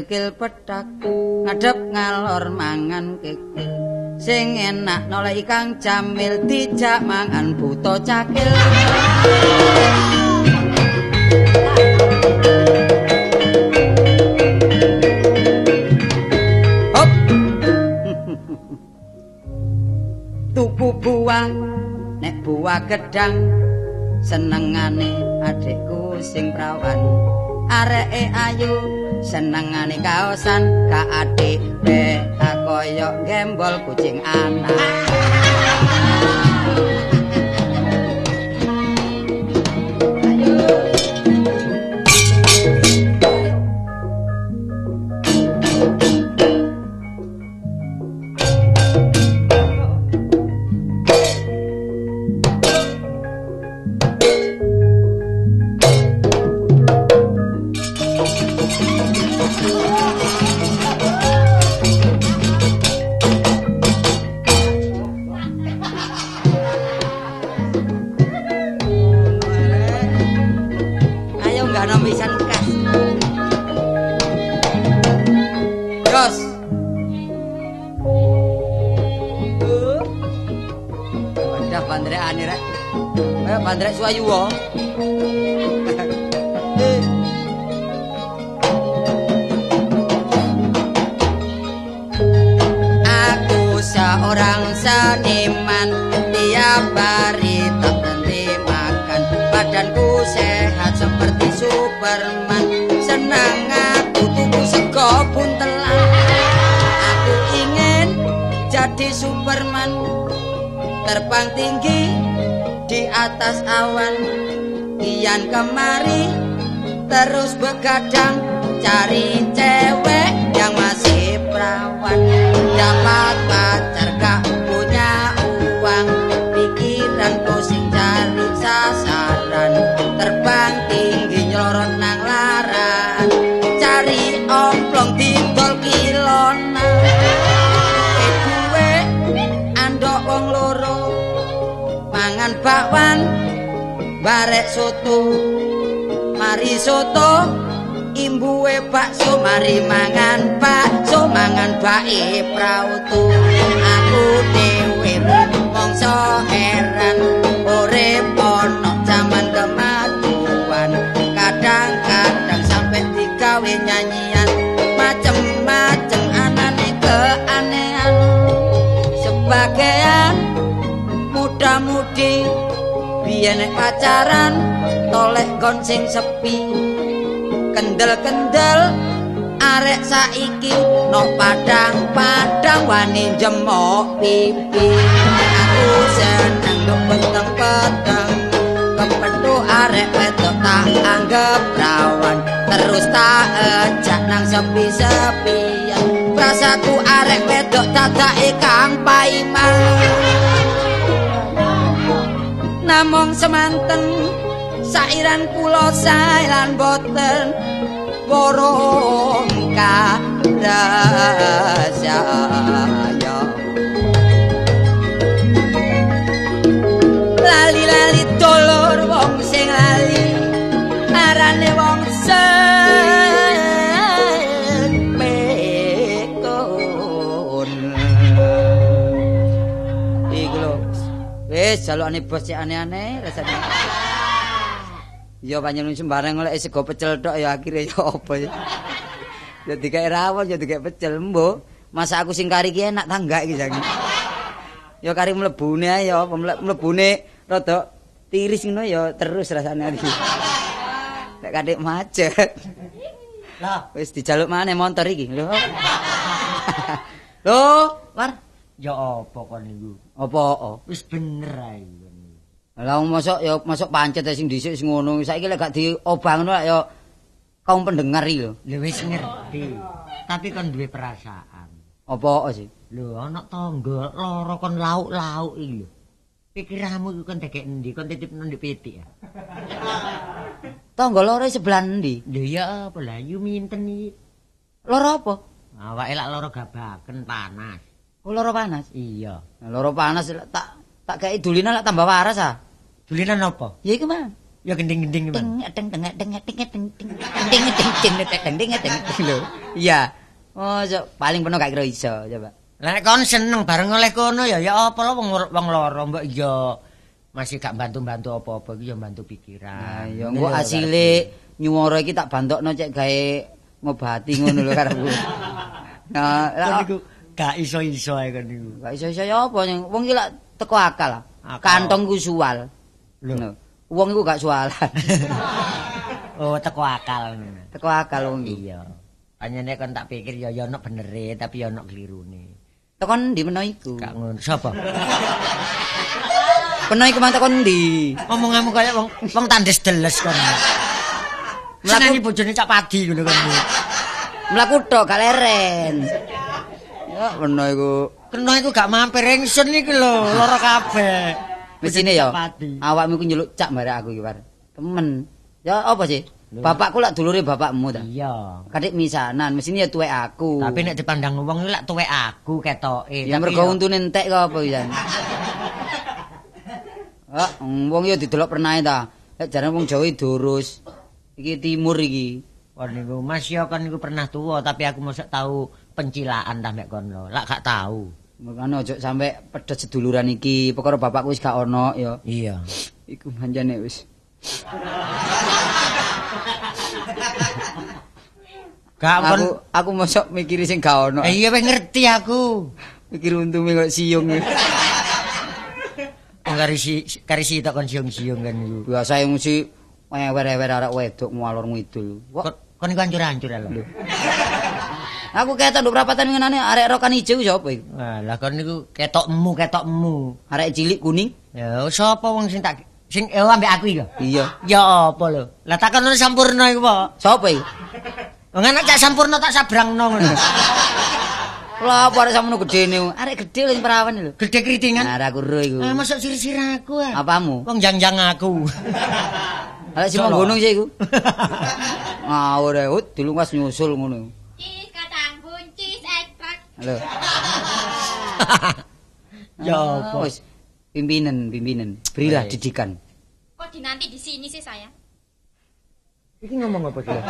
kikil petak ngadep ngalor mangan kikil sing enak noleh ikang jamil dijak mangan buto cakil. Hop. Tuku buah nek buah gedang senengane adikku sing prawan areke ayu senengane kaosan ka adik be kaya gembol kucing anak seniman tiap hari tak berhenti makan. Badanku sehat seperti Superman. Senang aku tuku sego buntelan aku ingin jadi Superman. Terbang tinggi di atas awan. Kian kemari terus begadang cari cewek yang masih perawan. Dapat pacar bakwan barek soto. Mari soto. Imbuwe bakso mari mangan bakso mangan bae prautu. Aku dhewe mongso heran urip ana jaman kemajuan kadang-kadang sampai digawe nyanyian nek pacaran toleh gon sing sepi. Kendel-kendel arek saiki no padang-padang wani jemok pipi. Aku seneng nduk peteng-peteng kepethu arek wedok tak anggap rawan. Terus tak ejak nang sepi-sepian rasaku arek wedok dadake kang paiman namung semanten. Sairan kula sae lan boten. Borong karasaya lali-lali dolor wong sing lali. Arane wis jalukane bos sik aneh-aneh rasane Ya panjenengan sembarang golek sego pecel tok ya akhire ya apa ya. Ya dikae rawon ya dikae pecel mbo. Masa aku sing kari ki enak ta enggak iki jane. Ya kari mlebune ae ya apa mle- mlebune rada tiris ngono ya terus rasane iki. Nek kadek macet. Lah, Wis dijaluk maneh motor iki lho. Lho, War, ya apa kon niku? apa? Wis bener ae kon. Lah mosok ya mosok pancet sing dhisik sing ngono. Saiki lek gak diobang ngono lek ya kaum pendengar iki lho. Lha wis ngerti. Tapi kon duwe perasaan. Apa sih? Lho, ana tangga lara kon lauk-lauk iki lho. Pikiranmu iku kon dekek endi? Kon titip nang pitik ya. Tangga loro sebelah ndi? Lho ya apa lah, yu minten iki. Loro apa? Awake lak lara gabaken panas. Oh, loro panas. Iya. Nah, loro panas tak tak kei dulinan lek tambah waras ah. Dulinan apa? Ya iku mah. Ya gending-gending Ding man. ding ding ding ding ding ding ding ding ding ding ding ding lho. Iya. Oh, so, paling penuh gak kira iso coba. Lah nek kon seneng bareng oleh kono ya ya apa lho wong wong loro mbok ya masih gak bantu-bantu apa-apa iki ya bantu pikiran. Nah, ya engko asile nyuwara iki tak bantokno cek gawe ngobati ngono lho karepku. Nah, lah gak iso-iso ae kon niku. gak iso-iso ya apa wong iki lak teko akal. Akal. Kantongku suwal. Lho. Wong iku gak sualan. Oh, teko akal. teko akal wong iki. Iya. Anyane kon tak pikir ya ya ono benere tapi ya ono klirune. Tekon ndi meno iku? Gak ngono. Sapa? Peno iku mang tekon ndi? Omonganmu kaya wong wong tandes deles kon. Seneni bojone cak padi ngono kon. Mlaku tok gak leren. Ya peno iku. Kena iku gak mampir ingsun iki lho, lara kabeh. Mesine ya. Awakmu iku nyeluk cak barek aku iki, Par. Temen. Ya apa sih? Bapakku lak dulure bapakmu ta. Iya. Kadek misanan, mesine ya tuwek aku. Tapi nek dipandang wong lak tuwek aku ketoke. ya mergo untune entek kok apa pisan. Ah, wong ya didelok pernahe ta. Lek jarane wong Jawa durus. Iki timur iki. Kon niku Mas ya kon niku pernah tuwa tapi aku mosok tahu pencilaan ta mek kono. Lak gak tahu. Makane ojo sampe pedet seduluran iki. Perkara bapakku wis gak ono ya. Iya. Iku manjane wis. Gak Aku aku mosok mikiri sing gak ono. Eh, iya wis ngerti aku. Mikir untunge kok siung. Wong kari si kari si tok kon siung-siung kan niku. Biasa mesti wewer-wewer arek wedok ngalor ngidul. Kon Kok kon niku hancur-hancur lho. Aku ketok nduk prapatan ngenane arek rokan ijo sapa iku? Wah, lah kon niku ketokmu, ketokmu. Arek cilik kuning? Ya sapa wong sing tak sing eh ambek aku iki lho. Iya. Ya apa lho? Lah takon sampurna iku apa? Sapa iku? Wong anak cak sampurna tak sabrangno ngono. Lah apa arek samono gedene? Arek gede lho perawan lho. Gede kritingan. Nah, aku ro iku. Ah, masuk sir-sir aku ah. Apamu? Wong jang-jang aku. Arek sing gunung sih iku. Ngawur ae, ut dilungkas nyusul ngono. Halo. Ya apa? Wis pimpinan, pimpinan. Berilah Baik. didikan. Kok dinanti di sini sih saya? Iki ngomong apa sih?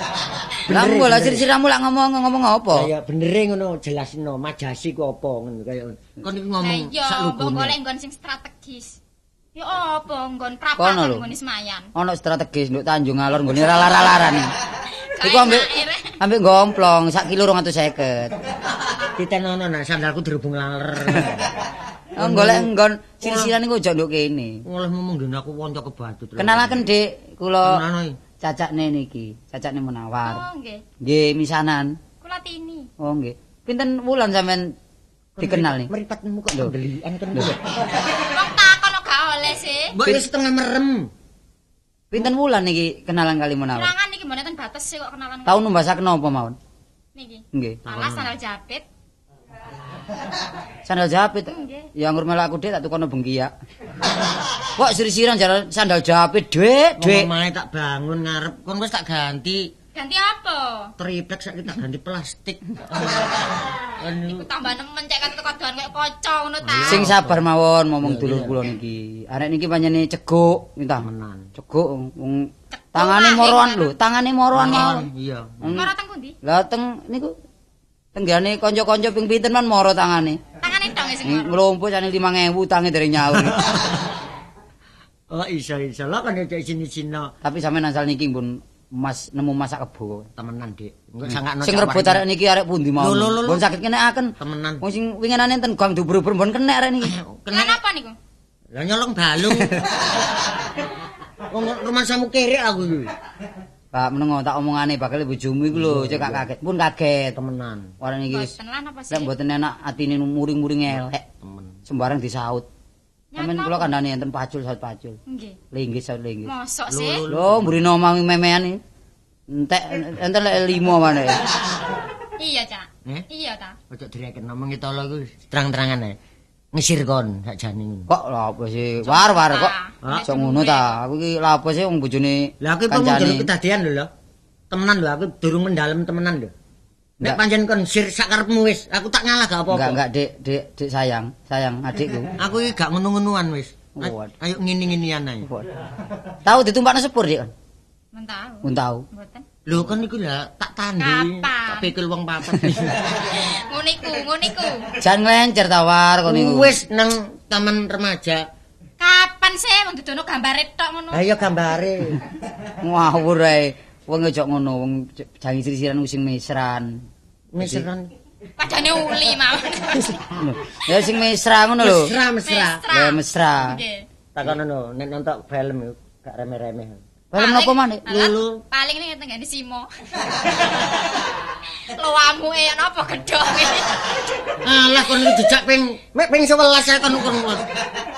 Kamu lah sir-siramu lak ngomong ngomong apa? Ya bener ngono jelasno majasi ku apa ngono kaya kon iki ngomong sak mbok golek nggon sing strategis. Ya apa nggon prapatan lho. nggon Semayan. Ono strategis nduk Tanjung Alor nggone lalar-lalaran. Iku ambek ambek gomplong sak kilo 250. Ditenono nak sandalku dirubung laler. Oh, golek nggon sir-siran iku ojo nduk kene. Ngolah ngomong dene aku wonco kebatut. Kenalaken Dik, kula cacakne niki, cacakne Munawar. Oh nggih. Nggih, misanan. Kula tini. Oh nggih. Pinten wulan sampean dikenal nih? Meripatmu kok ndelian kan. sih. Mbok wis setengah merem. Pinten wulan niki kenalan kali Munawar? Kenangan niki mboten batas sih kok kenalan. Tahu numbasaken napa mawon? niki. Nggih. Alas sandal jepit. Sandal jepit. Nggih. Ya anggur melak aku Dik tak tukono bengkiak. Kok sir-siran jalan sandal jepit, Dik, Dik. Omahe tak bangun ngarep kon wis tak ganti Ganti apa? triplek saiki tak ganti plastik. Kan Iku tambah nemen cek kate teko doan kayak poco ngono ta. Sing sabar mawon ngomong dulur kula niki. Arek niki pancene ceguk, minta. temenan. Ceguk wong tangane moroan lho, tangane moroan mawon. Iya. Moro teng pundi? Lah teng niku tenggane kanca-kanca ping pinten man moro tangane. Tangane dong sing moro. Ngelumpuk jane 5000 tange dereng nyaur. Oh iso iso lah kan cek sini-sini Tapi sampean asal niki pun Mas nemu masak kebo. temenan Dik. Engko sangakno Sing rebut arek niki arek pundi mau. Pun sakit kenekaken. temenan. Wong sing winginane enten gam dubur-dubur pun kenek arek niki. Kenapa apa niku? Lah nyolong balung. Wong rumah samu kere aku iki. Pak menengo tak omongane bakal bojomu iku lho, cek kaget. Pun kaget. Temenan. Warane iki lek mboten enak atine muring-muring elek. Temen. Sembarang disaut. Sampeyan kula kandhane enten pacul saut pacul. Nggih. Linggis saut linggis. Mosok sih. Lho, mburine omah memean iki. Entek enten lek limo mana ya. Iya, Cak. Eh? Iya ta. Ojo direken ngomong kita lho iku terang-terangan ae. Ngisir kon sakjane ngono. Kok lha apa sih? War-war kok. Ah, Sok ngono ta. Aku iki lha apa sih wong bojone Lah aku mau ndelok kedadian lho lho. Temenan lho aku durung mendalem temenan lho. Nek pancen kon sir sakarepmu wis, aku tak ngalah gak apa-apa. Enggak enggak Dik, Dik, Dik sayang, sayang adikku. Aku iki gak ngono-ngonoan wis. Ayo ngini-nginian ae. Tahu ditumpakno sepur, Dik? Men tahu. Mun tahu. Mboten. Lho kan iku lah tak tandhi, Kapan? tak pikir wong papat. Ngono iku, ngono iku. Jan nglencer tawar kono iku. Wis nang taman remaja. Kapan sih wong didono gambare tok ngono? Ayo gambare. Ngawur ae. Wong ojo ngono, wong jangi sirisiran sing mesran. Mesran. Padane uli mawon. Ngono. Ya sing mesra ngono lho. Mesra, mesra. Ya mesra. Nggih. Takono no, nek nonton film gak remeh-remeh. Film napa maneh? Alah, Lulu. Paling ning tenggane Simo. Lowamu e napa gedhok iki? Alah kon iki dijak ping mek ping 11 ya kon kon.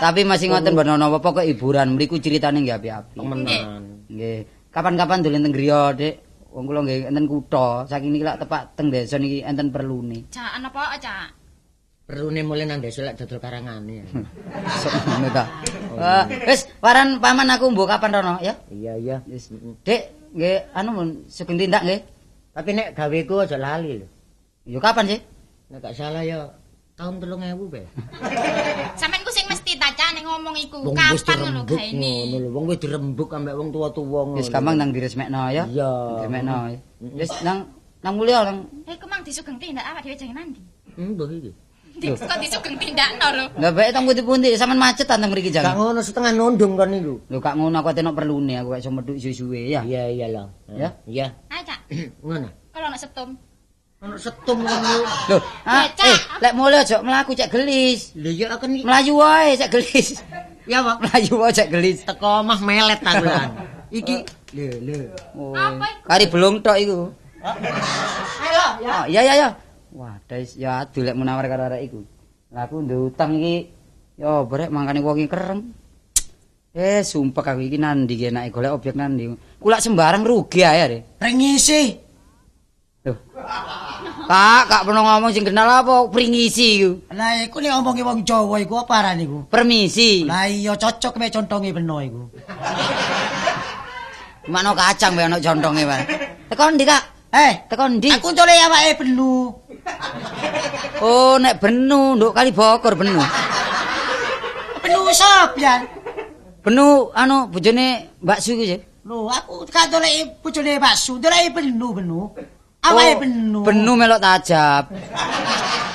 Tapi masih ngoten ben ono apa kok hiburan mriku ceritane nggih api-api. Temenan. Nggih. Kapan-kapan dolen teng griya, Dik. Wong kula nggih enten kutha, saking niki lak tepak teng desa niki enten perlune. Cak apa cak? Perune mulai nang desa lek dodol karangane. Sok ngono ta. Eh, Wis, waran paman aku mbok kapan rono ya? Iya iya. Wis. Dik, nggih anu mun sugeng tindak nggih. Tapi nek gaweku aja lali lho. Yo kapan sih? Nek gak salah ya tahun 3000 be. Sampeyan ku sing nek ngomong iku. Kapan ngono gaene? ngono lho. Wong wis dirembuk ambek wong tuwa-tuwa ngono. Wis gampang nang diresmekno ya. Iya. Diresmekno. Wis nang nang mulya nang Eh ku mang disugeng tindak awak dhewe jangan nandi. Hmm, mbah iki. Di- Kok disugeng tindakno lho. Lah bae tang pundi-pundi sampean macet ta teng mriki Gak jang. ngono setengah nondong kon niku. Lho kak ngono aku ate nok perlune aku gak iso medhuk suwe-suwe ya. Iya iya lah. Ya? Iya. Ayo cak. Ngono. Kalau nak setum. Ono setum ngono. Lho, ah, Becak. eh lek mulya aja mlaku cek gelis. Lho ya kan iki Melayu wae cek gelis. ya Pak. Melayu wae cek gelis. Teko omah melet aku lan. Iki lho lho. Oh, Apa iku? kari belum tok iku. Halo Ya, ya ya ya. Wah, dais ya adu lek munawar karo arek iku. Lah aku ndek utang iki yo brek mangkane wong iki kereng. Eh, sumpah aku iki nandi ki enake golek objek nandi. Kulak sembarang rugi ae are. Pringisi. Loh. Kak, kak pernah ngomong sing kenal apa pringisi iku. Lah iku nek omongi wong Jawa iku apa aran iku? Permisi. Lah iya cocok mek contonge beno iku. Makno kacang bae ono contonge bae. Teko ndi, Kak? Eh, Teko ndi? aku tole awake benu. Oh, nek benu, nduk kali bokor benu. Benu sop ya. Benu anu bojone Mbak Su iku sih. Lho, aku gak tole bojone bakso, tole benu benu. Awake Oh, benu. Benu melok tajab.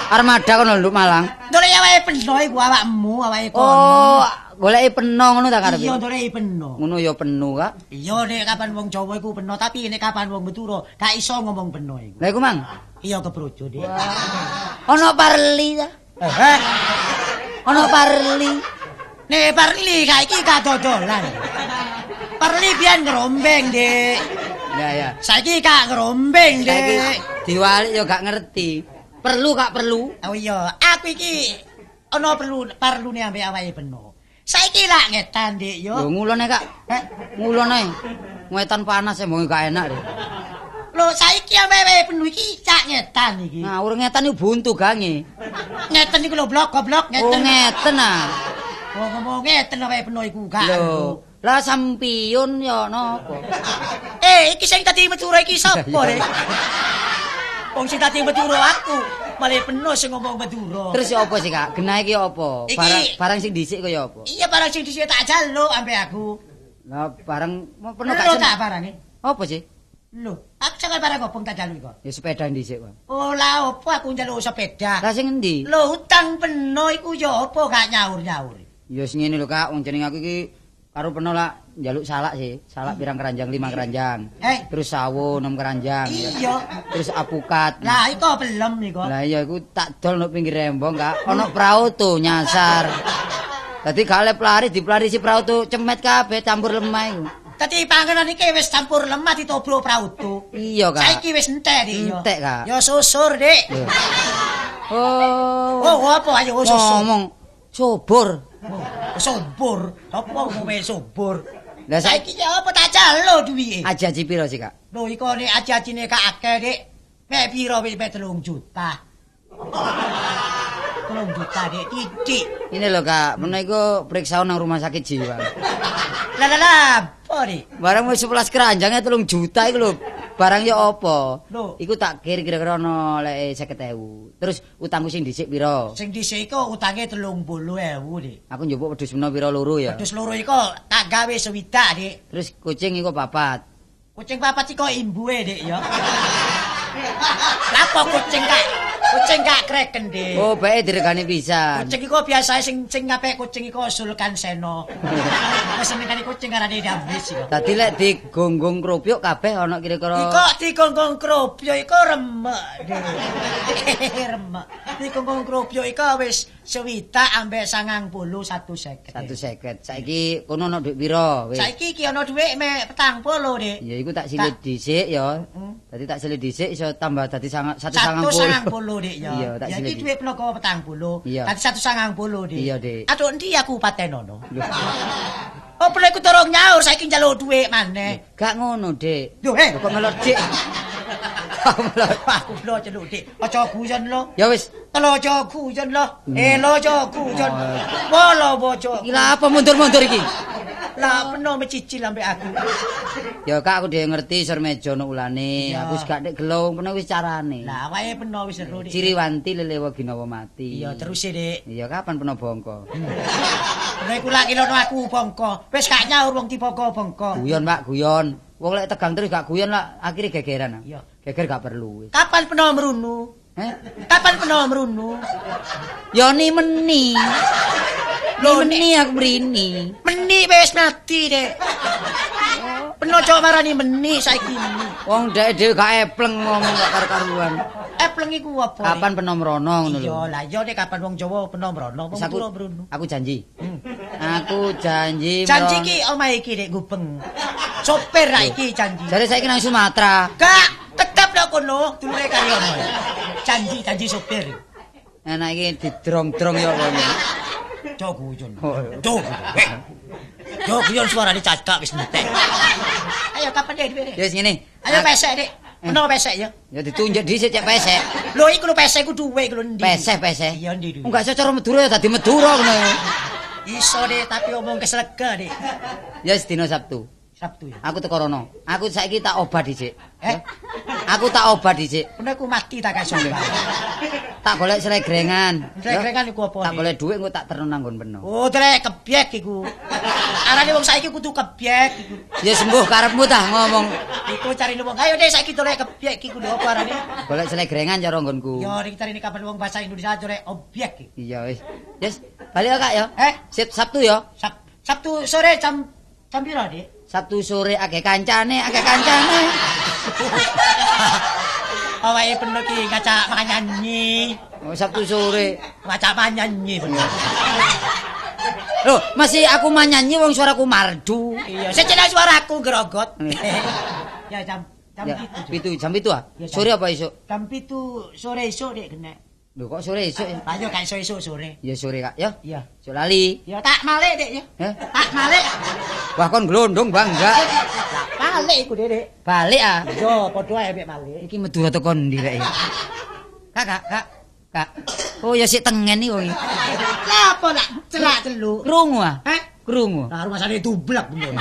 Armada kono nduk Malang. Tole awake benu iku awakmu, awake kono. Oh, goleki peno ngono ta karepe. Iya tole benu. Ngono ya penu, Kak. Iya nek kapan wong Jawa iku beno, tapi nek kapan wong Madura gak iso ngomong beno iku. Lah iku mang. Iya kebrojo Dik. Ono parli ta? Eh, eh. Ono parli. Nek parli gak iki gak dodolan. Parli biyen ngerombeng, Dik. Ya ya. Saiki gak ngerombeng, Saiki Dik. diwalik yo gak ngerti. Perlu Kak perlu. Oh iya, aku iki ana perlu perlune ambek awake beno. Saiki lak ngetan, Dik, yo. Lho ngulone Kak. Eh, Ngulone. Ngwetan panas emang gak enak deh. lho saiki ambek awake beno iki cak ngetan iki. Nah, urung ngetan iku buntu gange. Ngeten iku lho blok goblok Oh, ngeten. ngeten ah. Oh, ngomong ngeten awake beno iku gak. Lho, lah sampiyun yo napa? Eh, iki sing tadi Madura iki sapa, Dik? Wong sing tadi Madura aku, malah beno sing ngomong Madura. Terus ya apa sih Kak? Genah iki apa? Barang barang sing dhisik kaya apa? Iya barang sing dhisik tak jaluk ambek aku. Lah barang penuh Lho gak tak barange. Apa sih? Lho, aku sangat barang opong tak jaluk iku. Ya sepeda dhisik, Bang. Oh, lah opo aku njaluk sepeda. Lah sing endi? Lho utang peno iku ya apa gak nyaur-nyaur. Ya sing ngene lho Kak, wong jeneng aku iki karo peno lah njaluk salak sih. Salak pirang keranjang, lima keranjang. Eh. Terus sawo enam keranjang. Iya. Terus apukat. Lah iku belum iku. Lah iya iku tak dol nang pinggir rembong, Kak. Ono perahu tuh nyasar. Dadi oleh pelari diplarisi perahu tuh cemet kabeh campur lemah iku. Dadi panganan iki wis campur lemah ditobrok prautu. Iya, Kak. Saiki wis entek iki. Entek, Kak. Yo susur, Dik. Oh. Oh, apa ayo susur. ngomong subur. Subur. Apa ngomong subur? Lah saiki ya apa tak jaluk duwike. aja piro sih, Kak? Lho iku nek aji-ajine gak akeh, Dik. Mek piro wis mek 3 juta. 3 juta, Dik. Titik. Ini lho, Kak, menawa periksa nang rumah sakit jiwa. Lah lah lah, apa, Dik? Barang wis 11 keranjangnya 3 juta iku lho. Barang ya apa? Lho. Iku tak kir kira-kira ana lek 50.000. Terus utangku sing dhisik pira? Sing dhisik iku utange 30.000, Dik. Aku njupuk wedhus mena pira loro ya. Terus loro iku tak gawe sewidak, Dik. Terus kucing iku papat. Kucing papat iku imbuhe, Dik, ya. Lapo kucing kak? Kucing kak kreken, Dik. Oh, bae diregani pisan. Kucing iku biasa sing sing ngape kucing iku Sulkan Seno. Wis senengane kucing karane dambis iku. Dadi lek digonggong krupuk kabeh ana kira-kira Iko digonggong krupyo iku remek. Dik. remek. Digonggong krupyo iku wis sewidak ambek 90 satu seket. 150. Saiki kono ana dhuwit pira? Wis. Saiki iki ana dhuwit mek 40, Dik. Ya iku tak silit dhisik ya. Hmm. Dadi tak silit dhisik iso tambah dadi sanga- 190 190. Dik ya. Iya, tak Ya silit. iki dhuwit penoko 40. Iya. Dadi 190 Dik. Iya, Dik. Aduh endi aku patenono. Oh, perlu aku torong nyaur saiki njaluk dhuwit maneh. Gak ngono, Dik. Lho, eh. Kok melok dik. Aku blo celuk Dik. Aja guyon lo. Ya wis. Telo aja guyon lo. Hmm. Eh, lo aja guyon. Wala bojo. Iki lha apa mundur-mundur iki? Lah peno mecicil ambek aku. Ya Kak aku dhewe ngerti sur meja ono ulane. Aku wis gak nek gelung peno wis carane. Lah wae peno wis seru. Ciriwanti lelewa ginawa mati. Iya, terus e, Dik. Iya kapan peno bongko? Nek kula kilono aku bongko. Wis gak nyaur wong dibongko-bongko. Guyon Pak, guyon. Wong lek tegang terus gak guyon lah akhirnya gegeran. Iya. Geger gak perlu. Kapan peno merunu? Eh? Kapan peno merunu? Ya ni meni. Lho, Ni meni aku mrini. Meni wis mati, Dek. Peno cok marani meni saiki meni. Wong dhek dhewe gak epleng ngomong gak karo-karuan. Epleng iku apa? Kapan peno mrono ngono lho. Iya, lah iya nek kapan wong Jawa peno mrono, wong Wis aku, mrono. aku janji. Hmm. Aku janji Janji ki omah iki Dek gubeng. Sopir ra iki janji. Jare saiki nang Sumatera. Gak, kono, dulure kari ono. Janji, janji sopir. Enak iki didrong-drong ya kono. Jo guyon. Oh, iya. Jo guyon. Guyon suarane cacak wis entek. Ayo kapan dhewe? Ya wis ngene. Ayo pesek Dek. Peno pesek ya. Ya ditunjuk dhisik cek pesek. Lho iku lho pesek ku duwe iku lho ndi? Pesek pesek. Iya ndi. Enggak iso cara Madura ya dadi Madura ngono. Iso Dek, tapi omong keslega Dek. Ya wis dina Sabtu. Sabtu ya. Aku teko rono. Aku saiki tak obat dhisik. Eh? Aku tak obat dhisik. Peno ku mati tak kaso. Tak golek slegrengan. Slegrengan iku apa, Tak golek dhuwit engko tak terno nanggon peno. Oh, trek kebyek iku. Arane wong saiki kudu kebyek iku. Ya sembuh karepmu tah ngomong. Iku cari wong. Ayo deh saiki dolek kebyek iku lho apa arane? Golek slegrengan cara nggonku. Yo ning cari kapan wong bahasa Indonesia dolek obyek iki. Iya wis. Yes, balik ya Kak ya. Eh, Sip Sabtu ya. Sab Sabtu sore jam jam piro, Dik? Sabtu sore akeh kancane, akeh kancane. Awake penuh ki ngacak manyanyi. Oh, Sabtu sore. Ngacak manyanyi bener. Loh, masih aku manyanyi wong suaraku mardu. Iya, secena suaraku gerogot. ya jam jam Ya, pitu. pitu jam pitu ah. Ya, jam- Sore apa esuk? Jam pitu sore esuk Dik kena. Loh kok sore esuk ya? Ayo kan esuk esuk sore. Ya sore Kak ya. Iya. Ojo lali. Ya tak malik Dik ya. Eh? Tak malik. Wah kon glondong bangga. Malik iku Dik. Dik. Balik ah. Yo padha ae mek malik. Iki Madura teko ndi rek? Kak, kak, kak. Kak. Oh ya sik tengen iki wong iki. Lah apa nak celak celuk? Krungu ah. Heh? Krungu. Nah, rumah sana dublak bener.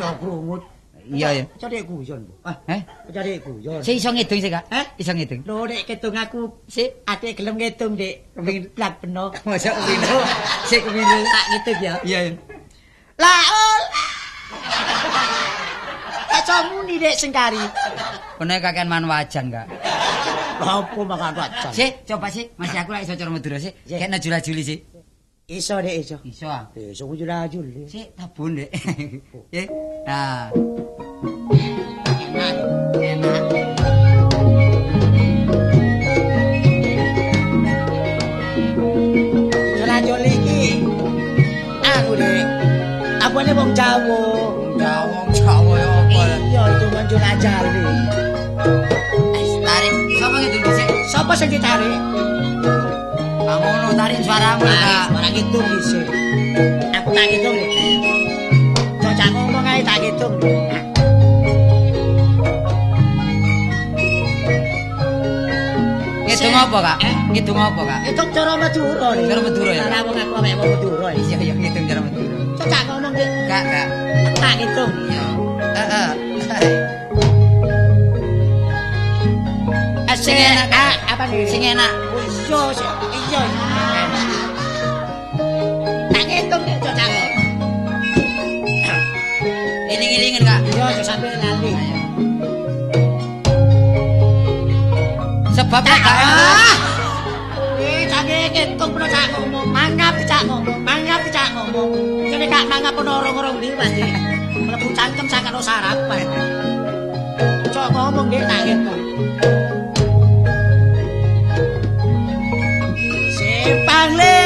Yo krungut. Iya ya. Cari guyon. Ah, Eh? cari guyon. Sik iso ngedung sik Kak. Eh? Iso ngedung. Lho, Dek, ketung aku Sik. ate gelem ngitung, Dek. Kepengin plat peno. Masa kepino. Sik kepino. Tak ngitung ya. Iya. Lah, oh. Kacamu nih, Dek, sengkari. Kono kakean man wajan Kak. Apa makan wajan? Sik, coba sik. Masih aku lek iso cara Madura sik. Kek jula-juli sik. Iso, Dek, iso. Iso ah. Iso ku jula-jul. Dek. Sik tabun Dek. Ya. Nah. Enak. Enak. Jula-jul iki. Aku, Dek. Apane wong Jawa? Ya wong Jawa ya apa? Ya itu manjul ajar, Dek. Tarik. Sapa ngedung dhisik? Sapa sing ditarik? Kamu tarik suaramu Nah, Kak. ora ngitung dhisik. Aku tak ngitung. Dek. Cocok ngomong ae tak ngitung. Dek. Ngedung apa Kak? Eh? Ngedung apa Kak? Itu cara Madura. Dek. Cara Madura, ya? Ora wong aku mek wong Madura. ya. Iya iya ngedung cara Madura. Cocok ngomong Dek. Kak Kak. Aku tak ngitung. Iya. Heeh. Sing enak. Ah, apa nih? Sing enak. Oh, iya, sing- iya. enak. Tak ngitung nek cocok. Iling-ilingen, Kak. Iya, aja sampe lali. Sebab nek gak Ah! Eh, tak ngitung pun cak ngomong. Mangap cak ngomong. Mangap cak ngomong. Jadi kak mangap pun orang-orang di pasti. Melebu cangkem sak karo sarapan. Cok ngomong dia tak ngitung. darle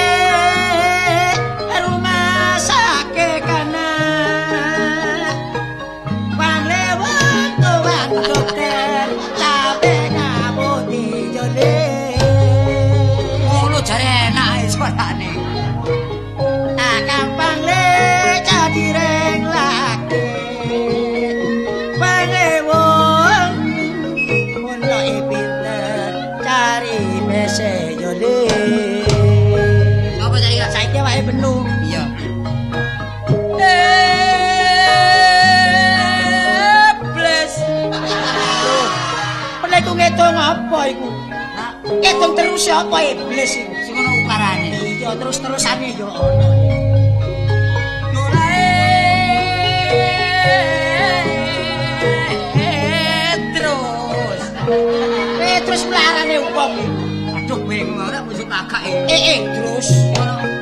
Terus ya apa iblis iku? sing ngono ukarane. Iya terus-terusane yo ono. Terus. Eh terus melarane wong. Aduh bingung ora kakak iki. Eh eh terus. Ngono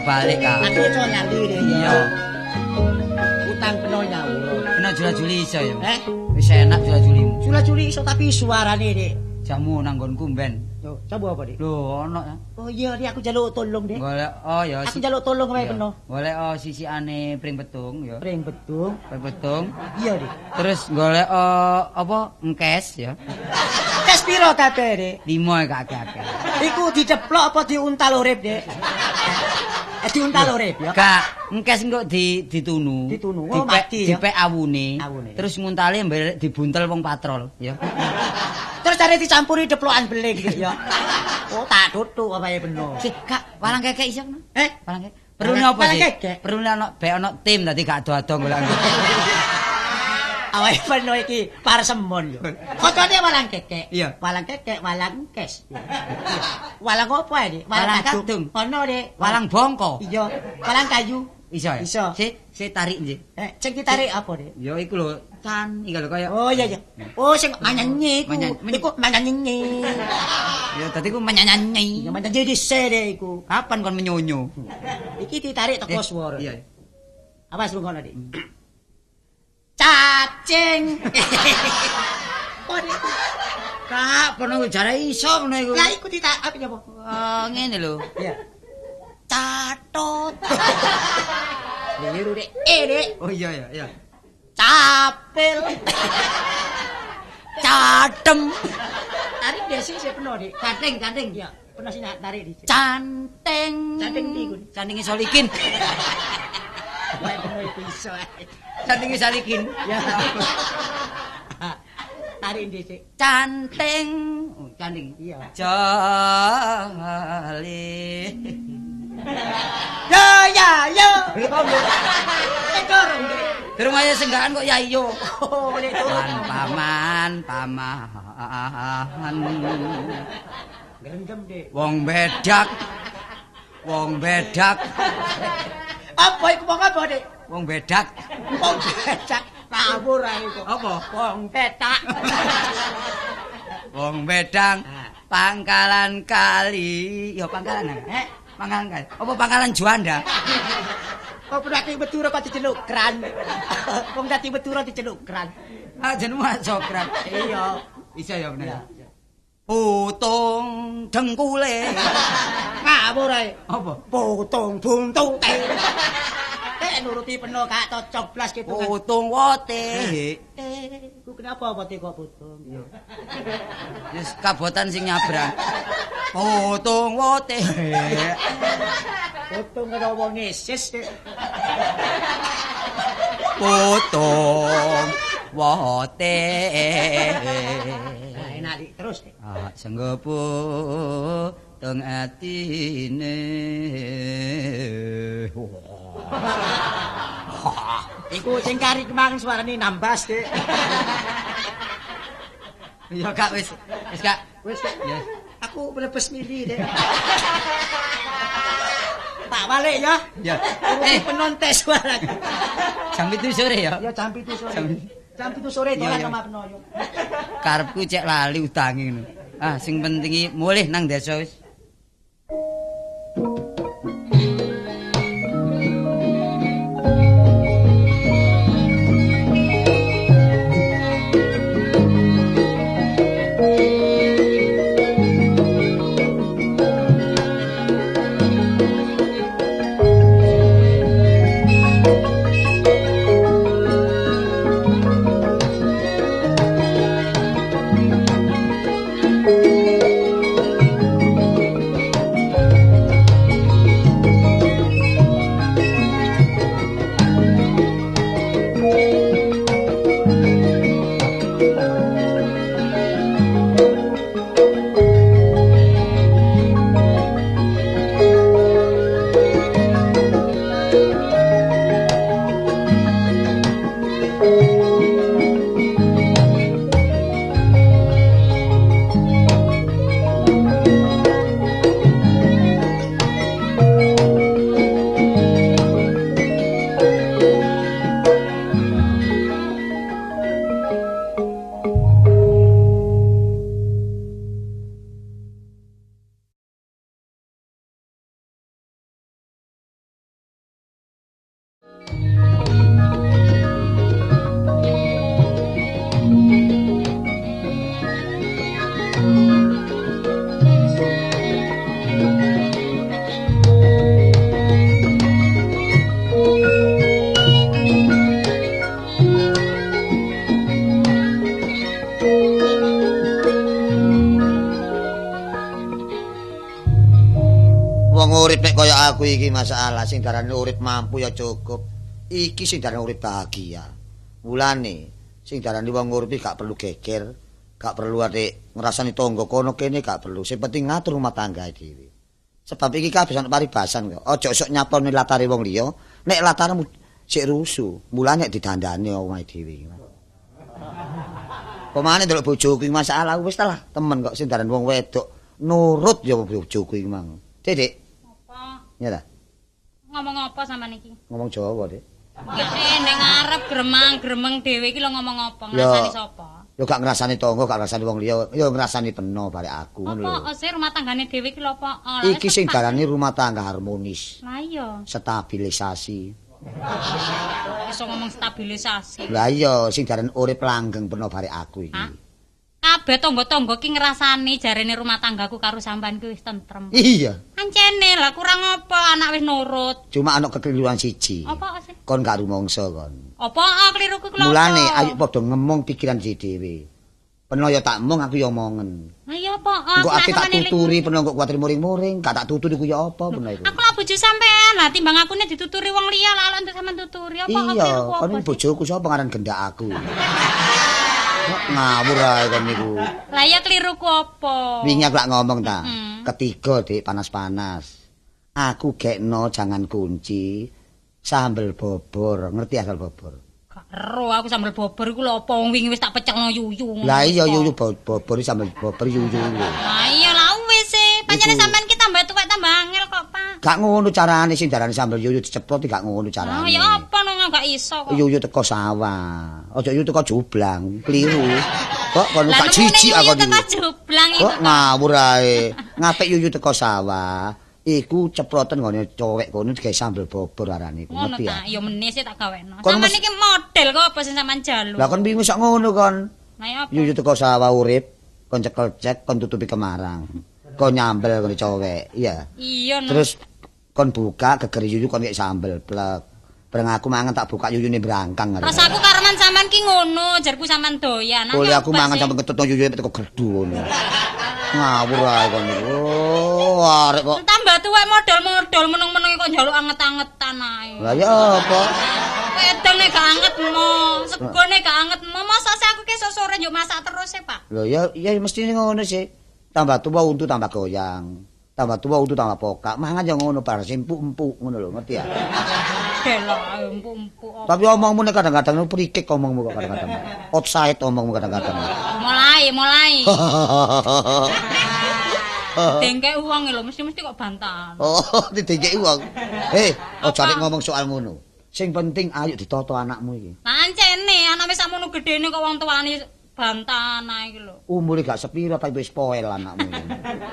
Balik Kak. Aku iso nyali, Dek. Iya. Utang penuh nyawa. Kena jula-juli iso ya. Eh, Wis enak jula-julimu. jula-juli iso tapi suarane, Dek. Jamu nang nggonku ben. Yo, coba apa, Dek? Lho, ono ya. Oh iya, Dek, aku jaluk tolong, Dek. Golek oh ya Aku jaluk tolong wae penuh. Golek oh sisikane pring petung ya. Pring betung. Pring petung. Iya, Dek. Terus golek oh, apa engkes ya. Tes piro kabeh, Dek? Limo ya kakek-kakek. Iku diceplok apa diuntal urip, Dek? Diuntal urip ya. Kak, engkes engko di ditunu. Ditunu. Oh, Dipek- mati ya. Dipek awune. Terus nguntali mbek dibuntel wong patrol ya. Terus cari dicampuri deplokan beling ya. Oh, tak tutuk apa ya bener. Si, Kak, walang kekek iso? Eh, Walang kekek. Perlu apa sih? Perlu ono be ono tim dadi gak ado-ado golek. awake bener iki parsemon yo. Fotone walang kekek. Iya. Walang kekek, walang kes. Walang apa iki? Walang kadung. Ono, Dek. Walang bongko. Iya. Walang kayu. Iso ya? Iso. Si, si tarik nje. Eh, sing ditarik apa, Dek? Ya iku lho, can iki lho kaya. Oh iya iya. Oh sing manyanyi iku. Iku manyanyi. Ya dadi ku menyanyi. Ya manyanyi dhisik Dek iku. Kapan kon menyonyo? Iki ditarik teko Eh, swara. Iya. Awas rungokno, Dik. Cacing. Kak, kono jare iso ngono iku. Lah iku ditak apa ya, apa? Oh, ngene lho. Iya. Catut. Liru, Dik. Eh, Dik. Oh iya iya iya. Capil. Cadem. Tarik dia sih saya penuh, Dik. Canting, canting. Ya, penuh sih tarik di. Canting. Canting ndi iku? Cantinge solikin. Iso. Cantinge solikin. Ya. Tarik di sih. Canting. Oh, canting. Iya. Jali. Yo ya yo. Durung ayo senggaan kok ya iyo. Oh, turun. Paman, paman, paman. Gerendam, Dik. Wong bedak. Wong bedak. Apa iku wong apa, Dik? Wong bedak. Wong becak. Ngawur ae iku. Apa? Wong petak. Wong bedang pangkalan kali. Ya pangkalan. Eh, pangkalan kali. Apa pangkalan Juanda? Kok berarti betura kok diceluk kran. Wong dadi betura diceluk kran. Ah jenengmu Sokrat. Iya. Bisa ya bener. Putung dengkule. Ngawur ae. Apa? Potong buntung teh. Eh nuruti penuh gak cocok blas gitu kan. Putung wote. Eh, ku kenapa apa kok potong? Wis kabotan sing nyabrang. Putung wote. Potong karo wong ngesis. Dik. Wote. Nah, enak Dik. terus. Ah, senggepu teng atine. Iku sing kari kemang suarane nambas, Dik. Ya Kak wis. Wis Kak. Wis. Ya. Aku mlebes mili, Dik. Tak balik ya. Ya. Eh, penontes suara. jam itu sore ya. Ya jam 7 sore. Jam- Jam 7 sore dolan iya. sama penoyo. Karepku cek lali utangi ngono. Ah, sing penting mulih nang desa wis. Urip nek kaya aku iki masalah sing darane urip mampu ya cukup. Iki sing darane urip bahagia. Mulane sing darane wong urip gak perlu geger, gak perlu ate ngrasani tangga kono kene gak perlu. Sing penting ngatur rumah tangga dhewe. Sebab iki kabeh ana paribasan kok. Aja sok nyapone latare wong liya, nek latarmu sik rusuh, mulane didandani omahe dhewe. Pemane ndelok bojoku iki masalah wis ta lah, temen kok sing darane wong wedok nurut ya bojoku iki mang. Dedek, Apa? ya ta? Ngomong apa sama niki? Ngomong Jawa, Dek. Ya ning ngarep gremang-gremeng dhewe iki lho ngomong apa? Ya. Ngrasani sapa? Yo gak ngrasani tangga, gak ngrasani wong liya, yo ngrasani peno barek aku ngono lho. Apa sih rumah tanggane dhewe iki lho apa? Oh, Iki sing darani rumah tangga harmonis, Lah iya. stabilisasi. Iso ngomong stabilisasi. Lah iya sing diarani urip langgeng peno bare aku iki. Kabeh tangga-tangga ki ngrasani jarene rumah tanggaku karo sampean ki wis tentrem. Iya, Ancene lah kurang apa anak wis nurut. cuma ana kekeliruan siji. Apa sih? Kon gak rumangsa kon. Apa ah, kliruku kelapa? Mulane ayo padha ngemong pikiran si dhewe. Peno ya tak mong aku ya omongen. Lah iya apa? Ah, Engko aku tak tuturi peno kok kuwatir muring-muring, gak tak tuturi ku ya apa peno iku. Aku lah bojo sampean. Lah timbang aku nek dituturi wong liya lah untuk sampean tuturi apa Iya, kliruku kon bojoku sapa ngaran gendak aku. Ngawur ae kon niku. Lah iya kliruku apa? Wingi aku lak ngomong ta. Mm-mm. Ketiga, Dik, panas-panas. Aku gekno jangan kunci sambel bobor. Ngerti asal bobor? Gak ero aku sambel bobor iku lho apa wong wingi wis tak pecelno yuyu. Lah iya yuyu bo- bobor sambel bobor yuyu. Lah iya lah wis e. Pancene sampean Gak ngono carane sing darane sambel yuyu diceplok gak ngono Ah carane. ya apa nang gak iso kok. Yuyu teko sawah. Aja yuyu teko jublang, keliru. Kok kon Lah gak jijik aku niku. niku. jublang iku. Kok ngawur ae. Ngapik yuyu teko sawah. Iku ceploten ngene cowek kono digawe sambel bobor arane iku. Ngono ta, ya? meneh sih tak gawekno. Sampeyan iki model kok apa sing sampean jalu? Lah kon bingung sak ngono kon. Apa? Yuyu teko sawah urip, kon cekel cek, kon tutupi kemarang. Kon nyambel kon cowek, iya. Iya no. Terus kon buka geger yuyu kon kayak sambel plek. Bareng aku mangan tak buka yuyune brangkang ngarep. Rasaku kareman sampean ki ngono, jarku sampean doyan. Nanya aku mangan sampe ketutno yuyu teko gerdu ngono. Ngawur ae kon. Oh, arek kok. Tambah tuwek model-model meneng-meneng kok njaluk anget-angetan ae. Lah ya apa? Wedone gak anget mo, segone gak anget mo. Masa aku ki sore njuk masak terus ya, Pak? Lho ya ya mesti ngono sih. Tambah tua untu tambah goyang. Tambah tua untu tambah pokak. Mangan ya ngono bar empuk-empuk ngono lho, ngerti ya? Delok empuk-empuk. Tapi omongmu nek kadang-kadang prikik omongmu kok kadang-kadang. Outside omongmu kadang-kadang. Mulai, mulai. Dengke uang lho, mesti-mesti kok bantahan. oh, didengeki wong. Eh, aja arek ngomong soal ngono. Sing penting ayo ditoto anakmu iki. Lancene, anak wis sakmono gedene kok wong tuane bantahan ae iki lho. Umure gak sepiro tapi wis poel anakmu iki.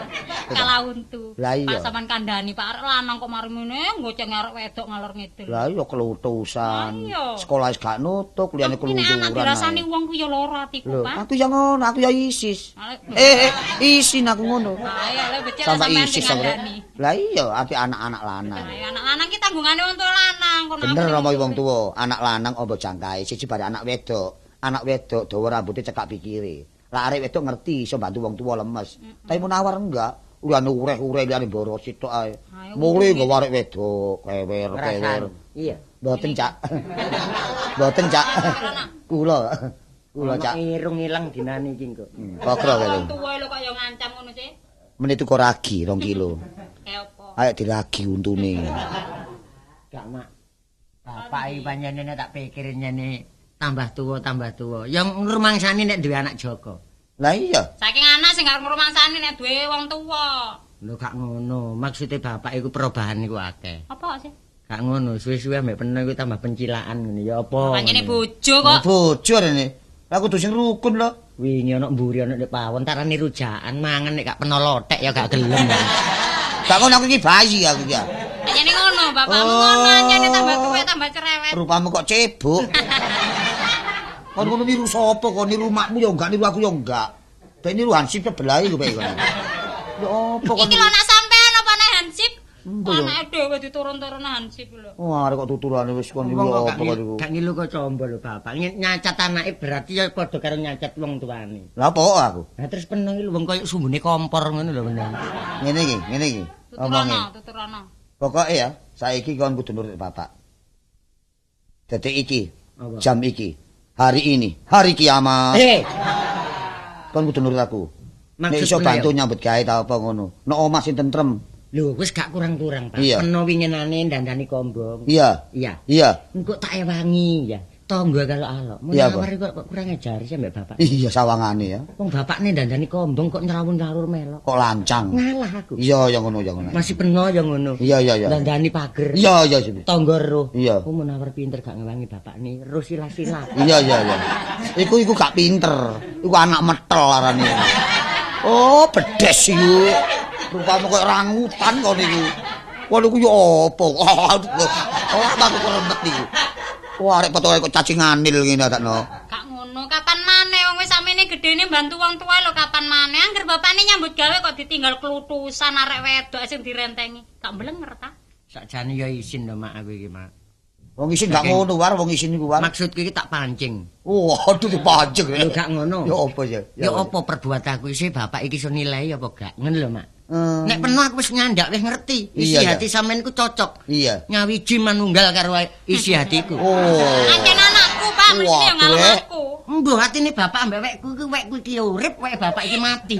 Kalah untu. Lah iya. Pak sampean kandhani Pak arek lanang kok mari ngene ngoceng arek wedok ngalor ngidul. Lah iya kelutusan. Lah iya. Sekolah wis gak nutuk, liyane keluturan. dirasani ae. wong ku ya lara atiku, Pak. aku ya ngono, aku ya isis. Eh, eh, isin aku ngono. Ayo le becek Sampai sampean isis sing sampai. kandhani. Lah iya, ati anak-anak lanang. Anak lanang ki tanggungane wong tua lanang Bener sing wong tuwa, anak lanang opo jangkae, siji bare anak wedok. Anak wedok dawa rambutnya cekak pikire. Lah arek wedok ngerti iso bantu wong tuwa lemes. Tapi menawar enggak. Ulan ureh-ureh liyane boros sitok ae. Ureh. nggo arek wedok, kewer, kewer. Iya. Mboten, Cak. Mboten, Cak. Kula. Kula, Cak. irung ilang dinane iki kok. Hmm, Kokro Wong tuwa lho kok ya ngancam ngono sih. Menit tuku ragi 2 kilo. Apa? Ayo diragi untune. Gak mak. Bapak iki panjenengane tak pikir nyene tambah tua tambah tua. Yang ngrumangsani nek duwe anak Joko. Lah iya. Saking anak sing gak ngrumangsani nek duwe wong tuwa. Lho gak ngono. Maksude bapak iku perubahan iku akeh. Apa sih? Gak ngono, suwe-suwe ambek peno iku tambah pencilaan ngene ya apa. Pancene ngene. bojo Kok kok. bojo rene. Lah kudu sing rukun lho. Wingi ana mburi ana nek pawon tarane rujakan mangan nek gak peno lotek ya gak gelem. Gak ngono aku iki bayi aku iki. Pancene ngono, bapakmu Oh. ngono, pancene tambah tuwek tambah cerewet. Rupamu kok cebok. Kon ngono niru sapa kok niru makmu ya enggak niru aku ya enggak. Ben niru Hansip sebelahi kok kon. Ya apa kon? Iki lho anak sampean apa anak Hansip? Anake dhewe diturun-turun Hansip lho. Wah, arek kok tuturane wis kon niru kok apa gak ngilu- niru. gak ngilu kok combo lho bapak. Ny- Nyacat anake berarti ya padha karo nyacat wong tuane. Lah apa aku? Nah terus iki lho wong koyo sumbune kompor ngono lho bener. Ngene iki, ngene iki. Omonge. Tuturana, tuturana. Pokoke ya, saiki kon kudu nurut bapak. Detik iki, Apa? jam iki, hari ini, hari kiamat. Eh, Kon kudu nurut aku. Nek iso bantu nyambut gawe ta apa ngono. Nek omah sing tentrem. lho wis gak kurang-kurang, Pak. Iya. Peno winginane dandani kombong. Iya. Iya. Iya. Engko tak ewangi ya. Tonggo kalau alok. Iya, Pak. Menawari kok, kurang ajar sih mbak bapak. Iya sawangane ya. Wong bapakne dandani kombong kok nyrawun-nyrawur melok. Kok lancang. Ngalah aku. Iya, ya ngono, ya ngono. Masih peno ya ngono. Iya, iya, iya. Dandani pager. Iya, iya, sini. Tonggo roh. Iya. Ku menawar pinter gak ngewangi bapak nih. Roh sila-sila. Iya, iya, iya. Iku iku gak pinter. Iku anak metel arane. Oh, bedes iku. Rupamu kok rangutan kok niku. Kok niku yo apa? Aduh. Oh, aku kok rembet iki. Wah, arek potongan kok cacing anil ngene takno. Gak ngono, kapan maneh wong wis samene gedene bantu wong tua lho kapan maneh. Angger bapakne nyambut gawe kok ditinggal klutusan arek wedok sing direntengi. Gak mblenger ta? Sakjane ya isin lho mak aku iki mak. Wong isin gak ngono war, wong isin iku war. Maksudku iki tak pancing. Waduh dipancing. Lho gak ngono. Ya apa ya? Ya apa perbuatanku iki bapak iki iso nilai apa gak? Ngono lho mak. Eh, Nek penuh aku wis nyandak wis ngerti. Isi Iya, hati sampean ku cocok. Iya. Nyawiji manunggal karo isi hatiku. Oh. Ancen anakku, Pak, mesti Waduh, ngalung eh. aku. Mbuh atine bapak ambek wekku ku wekku iki urip, wek bapak iki mati.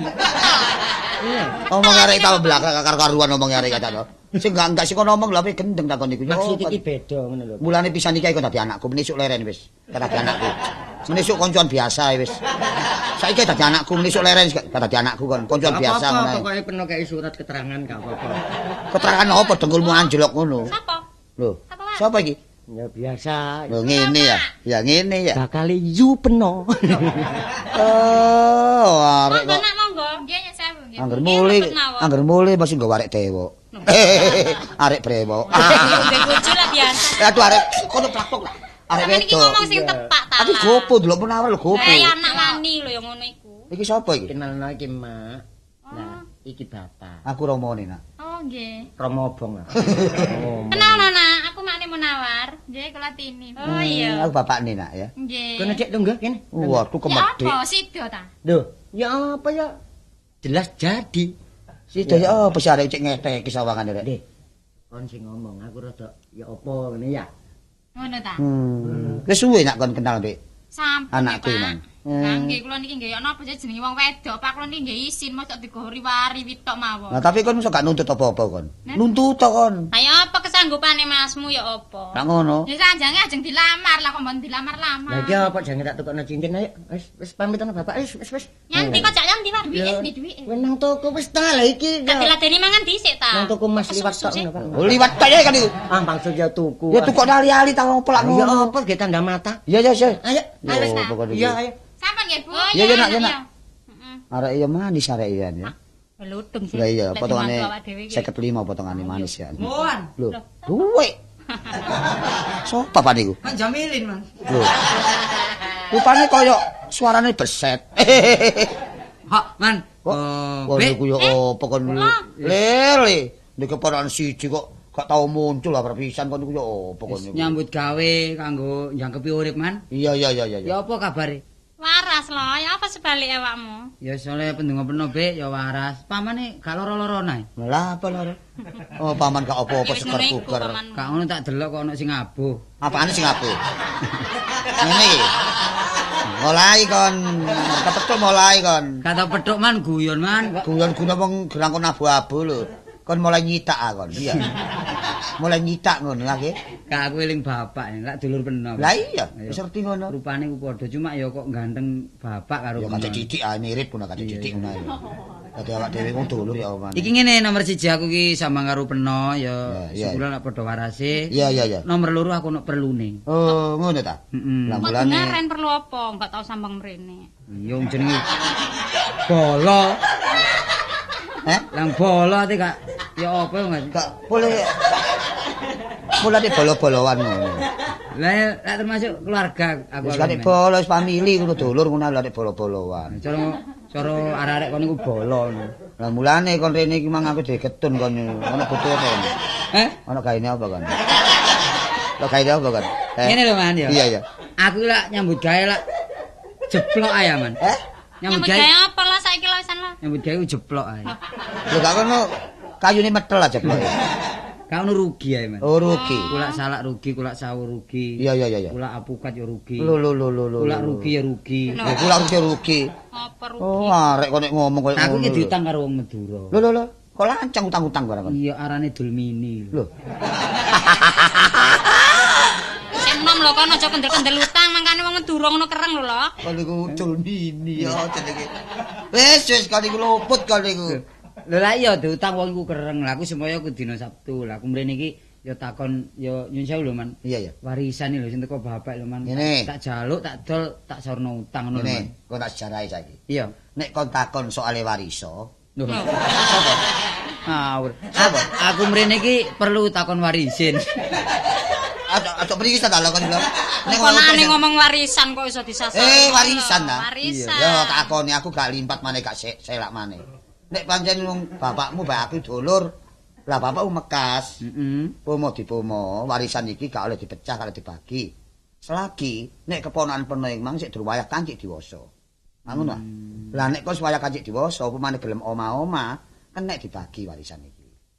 Iya. Ngomong arek ta belakang karo karuan ngomong arek kata to. Sing enggak enggak sing ngomong lha gendeng takon iku. Maksud apa? iki beda ngono lho. Mulane pisan iki kok dadi anakku, menisuk leren wis. Dadi anakku. Menisuk koncoan biasa wis. Saiki dadi anakku, menisuk leren dadi anakku kon, koncoan biasa ngono. Pokoke penuh kayak surat keterangan gak apa-apa. Keterangan apa dengkulmu anjlok ngono? Sapa? Lho, sapa iki? Ya biasa. Lho ngene ya. Ya ngene ya. Bakal yu peno. Oh, arek kok monggo. Nggih, nyek sewu nggih. angger mule, angger mule masih nggo arek dewo. Arek brewok. Nggih, bojo lah biasa. Aduh arek kono plakpok lah. Arek Sampeyan iki wedok. ngomong sing tepak ta. Tapi gopo delok penawar lho gopo. Eh, anak wani lho yang ngono iku. Iki sapa iki? Kenalno iki mak. Iki bapak. Aku romone nak. Oh, nggih. Romo obong lah. Kenal Nona, aku makne Munawar. Nggih, kula Tini. Oh iya. Aku bapakne nak ya. Nggih. Kono dek tunggu kene. Waduh Ya kemedhek. apa sido ta? Lho, ya apa ya? Jelas jadi. Sida ya apa sih arek cek ngeteki sawangan rek. Dek. Kon sing ngomong aku rada ya apa ngene ya. Ngono ta? Hmm. Wis suwe nak kon kenal Dik. Sampun Anakku, Pak. Hmm. nggih kula niki nggih ana apa jenenge wong wedok, Pak kula niki nggih isin mosok digori wari witok mawon. Nah tapi kon iso gak nuntut apa-apa kon. Nuntut to kon. Ayo apa kesanggupane Masmu ya apa? Nak ngono. Ya sanjange ajeng dilamar lah kok mbon dilamar-lamar. Lah iki apa jangan tak tukokno cincin ayo. Wis wis pamit ana bapak wis wis wis. Nyanti kok jak nyanti war duwike, ndi duwike. Wis nang toko wis ta lah iki. Tak diladeni mangan dhisik ta. Nang toko Mas liwat tok ngono, Pak. Oh liwat ta ya kan iku. Ah maksud ya tuku. Ya tukok ali-ali ta opo lak Ya ngono. apa ge tanda mata. Ya ya ya. Ayo, Ya, ayo. Iya, gitu. ayo. Sampeyan nggih, Bu. Ya, ya, nak, ya, nak. Heeh. Arek iya manis arek iya ya. Meludung sih. Lah iya potongane dimantu awak dhewe iki. 55 potongane manis ya. Mohon. Lho, duwe. Sopo apa niku? Kan jamilin, Man. Lho. Rupane koyo suarane beset. Hak, Man. Oh, niku yo apa kon lele. Nek keponakan siji kok gak tau muncul lah perpisan kon niku yo apa kon niku. nyambut gawe kanggo njangkepi urip man. Iya iya iya iya. Ya apa kabare? Waras lho, ya apa sebalik awakmu? Ya soalnya pendungo peno be ya waras. Pamane gak loro-loro nae. Lah apa lho? Oh, paman gak apa-apa seker-buker. pamanmu. Gak ngono tak delok kok ana sing abuh. Apaan sing ape? Ngene iki. Mulai kon, kepethuk mulai kon. Kata pedhok man guyon man. Guyon-guyon wong gerang kon abu-abu lho. Kon mulai nyitak kon. Iya. mulai nyitak ngono lagi. Gak aku eling bapak ya, lak dulur peno. Lah iya, wis ngerti ngono. Rupane ku padha cuma ya kok ganteng bapak karo Ya kacek didik ah mirip ngono kacek didik ngono ae. Dadi awak dhewe wong dulur ya oman. Iki ngene nomor siji aku ki sambang karo peno Ya, sebulan lak padha warase. Iya iya iya. Nomor loro aku ono perlune. Oh, ngono ta? Heeh. Lah mulane perlu apa? Enggak tahu sambang mrene. Iya jenenge bolo. Eh Lang bolo ate gak ya apa enggak. gak boleh mulane bolo-boloan ngono. Lah lak termasuk keluarga aku. Wis kate bolo wis famili ngono dulur ngono lha nek bolo-boloan. Cara cara arek-arek kono iku bolo. ngono. Lah mulane kon rene iki mang aku diketun kon ono butuhe kon. Eh? Ono gaene apa kon? Lo gaene apa kon? Eh? Ngene lho Man ya. Iya iya. Aku lak nyambut gawe lak jeplok ae Man. Eh? Nyambut gawe apa saiki lah wisan lah. nyambut gawe jeplok ae. Lho gak kono kayune metel aja kok. Gak ono rugi ae Man. Oh rugi. Kulak salak rugi, kulak sawu rugi. Iya iya iya iya. Kulak apukat ya rugi. Lho lho lho lho lho. Kulak rugi ya rugi. Lho kulak rugi rugi. Apa rugi? Oh arek kok nek ngomong koyo Aku ki lho. diutang karo wong Madura. Lho lho lho. Kok lancang utang-utang barang. Iya arane Dulmini. Lho. Lho kon aja kendel-kendel utang mangkane wong Madura ngono kereng lho lho. Kok niku Julmini ya jenenge. Wis wis kali niku luput kali niku. Lho lah iya diutang wong iku kereng. Lah aku semoyo aku dina Sabtu. Lah aku mrene iki ya takon ya nyun sewu lho Man. Iya ya. Warisan lho sing teko bapak lho Man. Ngene. Tak jaluk tak dol tak sorno utang ngono lho. Man. Kok tak sejarai saiki. Iya. Nek kon takon soal wariso, Lho. Ngawur. Aku, aku mrene iki perlu takon warisin. aja aja mriki ta lho kon lho. Ning Ponakane ngomong warisan kok iso disasar. Eh, warisan ta? Warisan. Ya takoni aku gak limpat maneh gak selak maneh. Nek pancen wong bapakmu mbak aku dulur, lah bapakmu mekas. Heeh. Pomo dipomo, warisan iki gak oleh dipecah kalau dibagi. Selagi nek keponakan penuh mang sik durung wayah kancik diwasa. Ngono ta? Lah nek kok wayah kancik diwasa, upamane gelem oma-oma, kan nek dibagi warisan iki.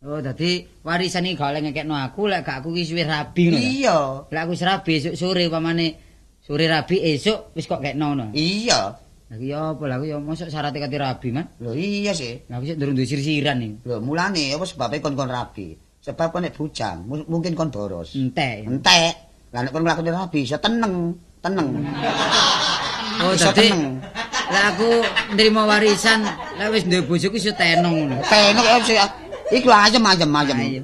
Oh, dadi warisan iki gak oleh ngekekno aku, lek gak aku ki suwe rabi ngono. Iya. Lek aku wis rabi esuk sore pamane sore rabi esuk wis kok kekno ngono. Iya. Lah iki apa lah ya mosok syaratnya kate rabi, Man. Lho iya sih. Lah aku sik durung duwe sirsiran iki. Lho mulane apa sebabnya kon-kon rabi? Sebab kon nek bujang, mu- mungkin kon boros. Entek. Entek. Lah nek kon nglakoni rabi iso teneng, teneng. Oh, dadi lek aku nrimo warisan, lek wis duwe bojoku iso tenong ngono. Teneng ya. Iku ayem ayem.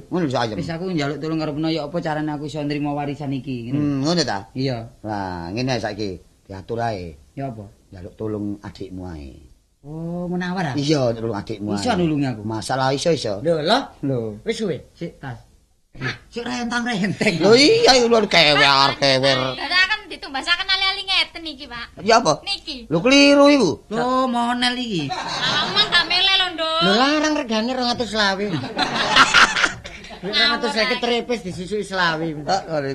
Ngono iso ayem. Wis aku njaluk tulung karo Peno ya apa carane aku iso nrimo warisan iki. ngene. Hmm, ngono ta? Iya. Lah, ngene saiki diatur ae. Ya apa? Njaluk tulung adikmu ae. Oh, menawar ah. Iya, tulung adikmu ae. Iso nulungi aku. Masalah iso iso. Lho, lho. Lho. Wis suwe. Sik tas. Sik rentang-renteng. Lho iya lho kewer kewer. Dadi akan ditumbasaken ngeten iki, Pak. Ya apa? Niki. Lho keliru iku. Lho, monel iki. Awang gak mele lho, Nduk. Lho larang regane 220. Wis 250 trepes disusuki selawi.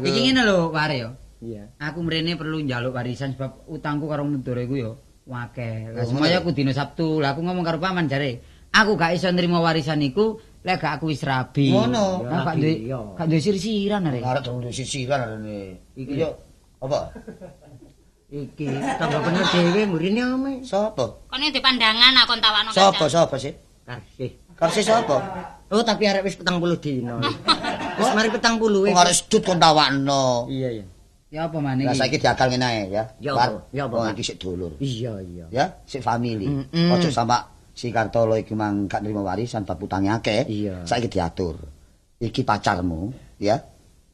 Iki ngene lho, Pare ya. Iya. Aku mrene perlu njaluk warisan sebab utangku karo Nudore iku ya akeh. Lah Oh, ngono. aku dino Sabtu. Lah aku ngomong karo paman jare, aku gak iso nrimo warisan iku lek gak aku wis rabi. Ngono. Lah gak duwe gak duwe sirsiran arek. Arek dong di sisiran arene. Iki yo apa? Iki bener dhewe murine ame. Sapa? Kone di pandangan aku tawakno Sapa sapa sih? Karsih. Karsi sapa? Oh, tapi arek wis 40 dino. Wis mari 40 Wong arek sedut kon tawakno. Iya, iya. Ya apa maneh Lah iki? saiki diakal ngene ae ya. Ya apa? Ya apa, Oh, iki sik dulur. Iya, iya. Ya, sik family. Ojo sama si Kartolo iki mang gak nrimo warisan bab utange akeh. Iya. Saiki diatur. Iki pacarmu, ya.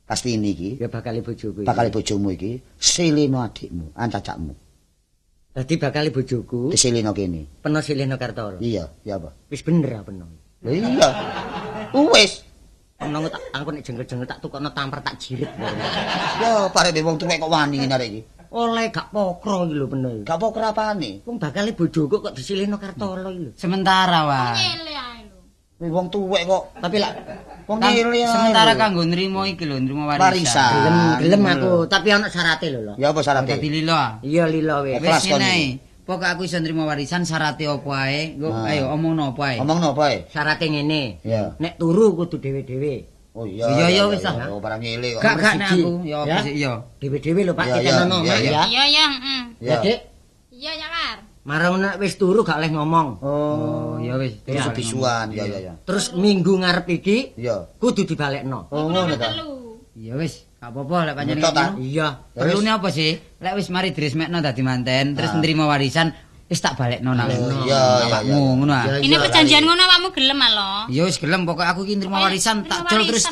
Pasti ini iki. Ya bakal bojoku. iki. Bakal bojomu iki silino adikmu, ancacakmu. Dadi bakal bojoku Disilino kene. peno sileno Kartoro. Iya, ya apa? Wis bener apa peno. Lah iya. Wis. Peno tak aku nek jengkel-jengkel tak tukokno tampar tak jirit. Ya, pare wong tuwek kok wani ngene iki. Oleh gak pokro iki lho peno. iki. Gak apa kerapane. Wong bakal bojoku kok disileno Kartolo iki lho. Sementara wae. Wong tuwek kok. Tapi lak Wong Sementara kanggo nrimo iki lho, nrimo warisan. Warisan. gelem gelem aku, tapi ana syarate lho. Ya apa syaratnya? Dadi lilo ah. Iya lilo wis. Wis ngene. Pokok aku iso nrimo warisan syaratnya apa ae. Nggo ayo omongno apa ae. Ngomongno apa ae? Syarate ngene. Iya. Nek turu kudu dhewe-dhewe. Oh iya. Iya, iya, wis lah. Oh, barang ngile kok. Gak gak nek aku, ya apa Ya? sih iya. Dhewe-dhewe lho Pak, Iya, kita iya, nono iya, iya. ya. Iya, iya, heeh. Ya, Dik. Iya, ya, War. Marang nek wis turu gak oleh ngomong. Oh, ya wis. Terus Ya, bisuan, ya ya ya. Terus minggu ngarep iki Iya. kudu dibalekno. Oh ngono ta. Ya wis, gak apa-apa lek ngono. Iya. Perlune apa sih? Lek wis mari diresmekno dadi manten, terus Ah. nrimo warisan, wis tak balekno nang. Oh, ngono. iya, iya. ngono ah. Iya, Ini perjanjian ngono awakmu gelem ah lho. Ya wis gelem pokok aku iki nrimo Pokoknya warisan tak jol terus.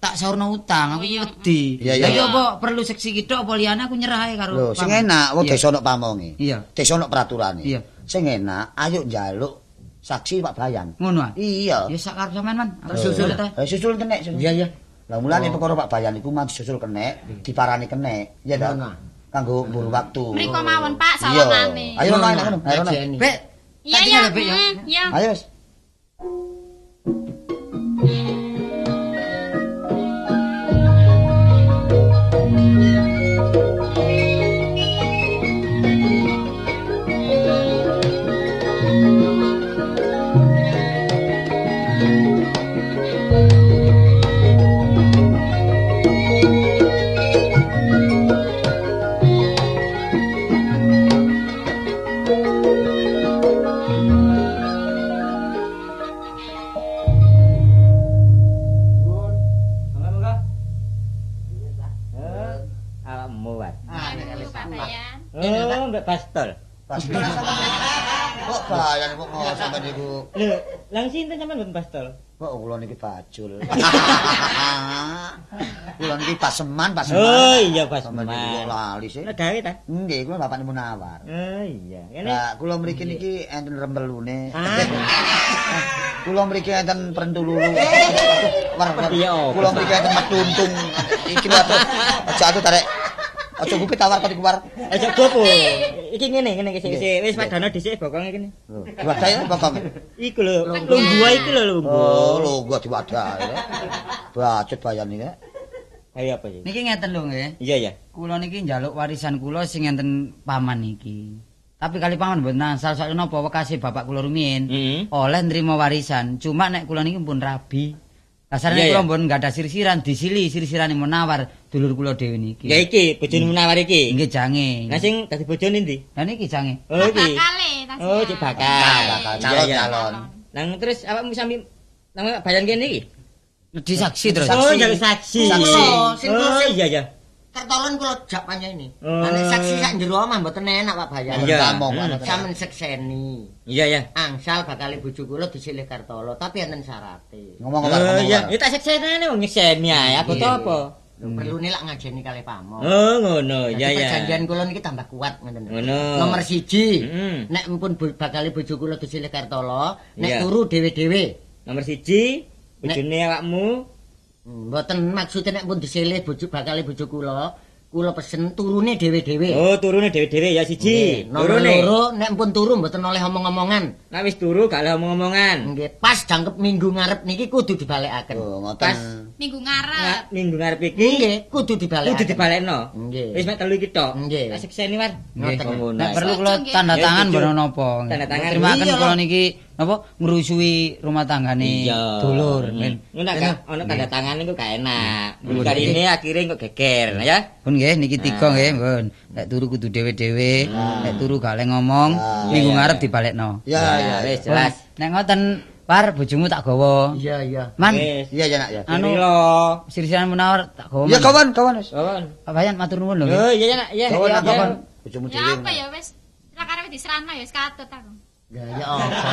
Tak saurno utang, aku Oh, wedi. Lagi iya. apa perlu seksi kitok apa liyane aku nyerah ae karo. Lho, sing enak wong desa ono pamonge. Iya. Desa ono peraturane. Iya. Sing enak ayo njaluk saksi Pak Bayan. Ngono ah. Iya. Ya sak karep sampean, Man. Susul ta. Eh, susul kenek. susul. Iya, iya. Lah mulane perkara Pak Bayan iku mang disusul kenek, diparani kenek. Ya ta? Ngono. Kanggo mburu waktu. Mriko mawon, Pak, sawangane. Ayo ayo. Ayo. Bek. Iya, ya. mm, Iya. Ayo Kok Bayan kok ngono sampe niku. Lho, lang sinten sampean mboten pastol? Kok kula niki bajul. Kula niki paseman, paseman. Oh, iya Sampe niku kok paseman. lali sih. Gawe ta? Nggih, kula bapakne Munawar. Oh iya. Kene Lah kula mriki niki enten rembelune. Ah. Kula mriki enten. Iya, apa? Kula mriki enten metuntung. Iki lho atuh. Aja atuh tarik. Aja gupi tawar kok dikuwar. Aja gopo. Iki ngene ngene iki sik wis padana dhisik bokonge kene. Diwadahi bokong. Iku lho, lungguh iki lho lungguh. Oh, gua diwadahi. Bacot bayan iki. Ayo apa iki? Niki ngeten lho nggih. Iya ya. Kula niki njaluk warisan kula sing enten paman niki. Tapi kali paman mboten asal soalé napa wekase bapak kula rumiyin Heeh. oleh nrimo warisan. Cuma nek kula niki pun rabi. Iya, kula mboten ada sirsiran, disili sirsirane menawar dulur kula dhewe niki. Ya iki bojone menawar iki. Nggih jange. Nah sing dadi bojone ndi? Lah niki jange. Oh iki. Bakale. Oh, cek bakal. Bakal Iya, calon iya. calon. Nang terus awakmu sampe nang bayan kene iki? Disaksi terus. Oh, jaluk saksi. Saksi. Sing Oh, iya ya. Kartolon kula jak ini. Oh. Nek saksi sak jero omah mboten enak Pak Bayan. Iya. Tamong, Hmm. Sampeyan sekseni. Iya ya. Angsal bakal bojo kula disilih Kartolo, tapi enten syarate. Ngomong Oh ngomong. iya, ya tak seksenane wong nyekseni ae, apa to apa? Lho perlu lak ngajeni kali pamong. Oh, ngono. Ya ya. perjanjian kula niki tambah kuat ngoten. Ngono. Nomor siji, Mm. nek mpun bo- bakal bojo kula disilih Kartolo, nek turu dhewe-dhewe. Nomor siji, bojone awakmu. Hmm, Mboten maksudnya nek pun disilih bojo bakal bojo kula, kula pesen turune dhewe-dhewe. Oh, turune dhewe-dhewe ya siji. Nomor Turune. loro nek pun turu mboten oleh omong-omongan. Nek wis turu gak oleh omong-omongan. Nggih, pas jangkep minggu ngarep niki kudu dibalekaken. Oh, Pas ngoten. Minggu Nah, ngarep. minggu ngarep iki Nggih, kudu dibalekaken. kudu dibalekno. Nggih. Wis mek telu iki tok. Nggih. Tak sekseni war. Nggih. Oh, ngono. Nek perlu kula tanda tangan bono napa. Tanda tangan. Terima kasih kula niki napa ngrusui rumah tanggane dulur. Hmm. men. Ngono gak ono tanda tangan iku gak enak. Nggih. Kali ini akhirnya kok geger ya. Pun nggih niki tiga nggih, pun. Nek turu kudu dhewe-dhewe, nek turu gak oleh ngomong, minggu ngarep dibalekno. Ya ya. wis jelas. Nek ngoten, Par bojomu tak gawa. Iya, iya. Man, Wis. Iya ya nak ya. Anu. Lo. sirsiran menawar tak gawa. Ya kawan kawan wis. Kawan. Bayan matur nuwun lho. nggih. Oh, iya ya nak, iya. Kawan. Bojomu Ya dhewe. apa ya wis. Rakarep diserahno ya wis katut aku. Ya ya apa?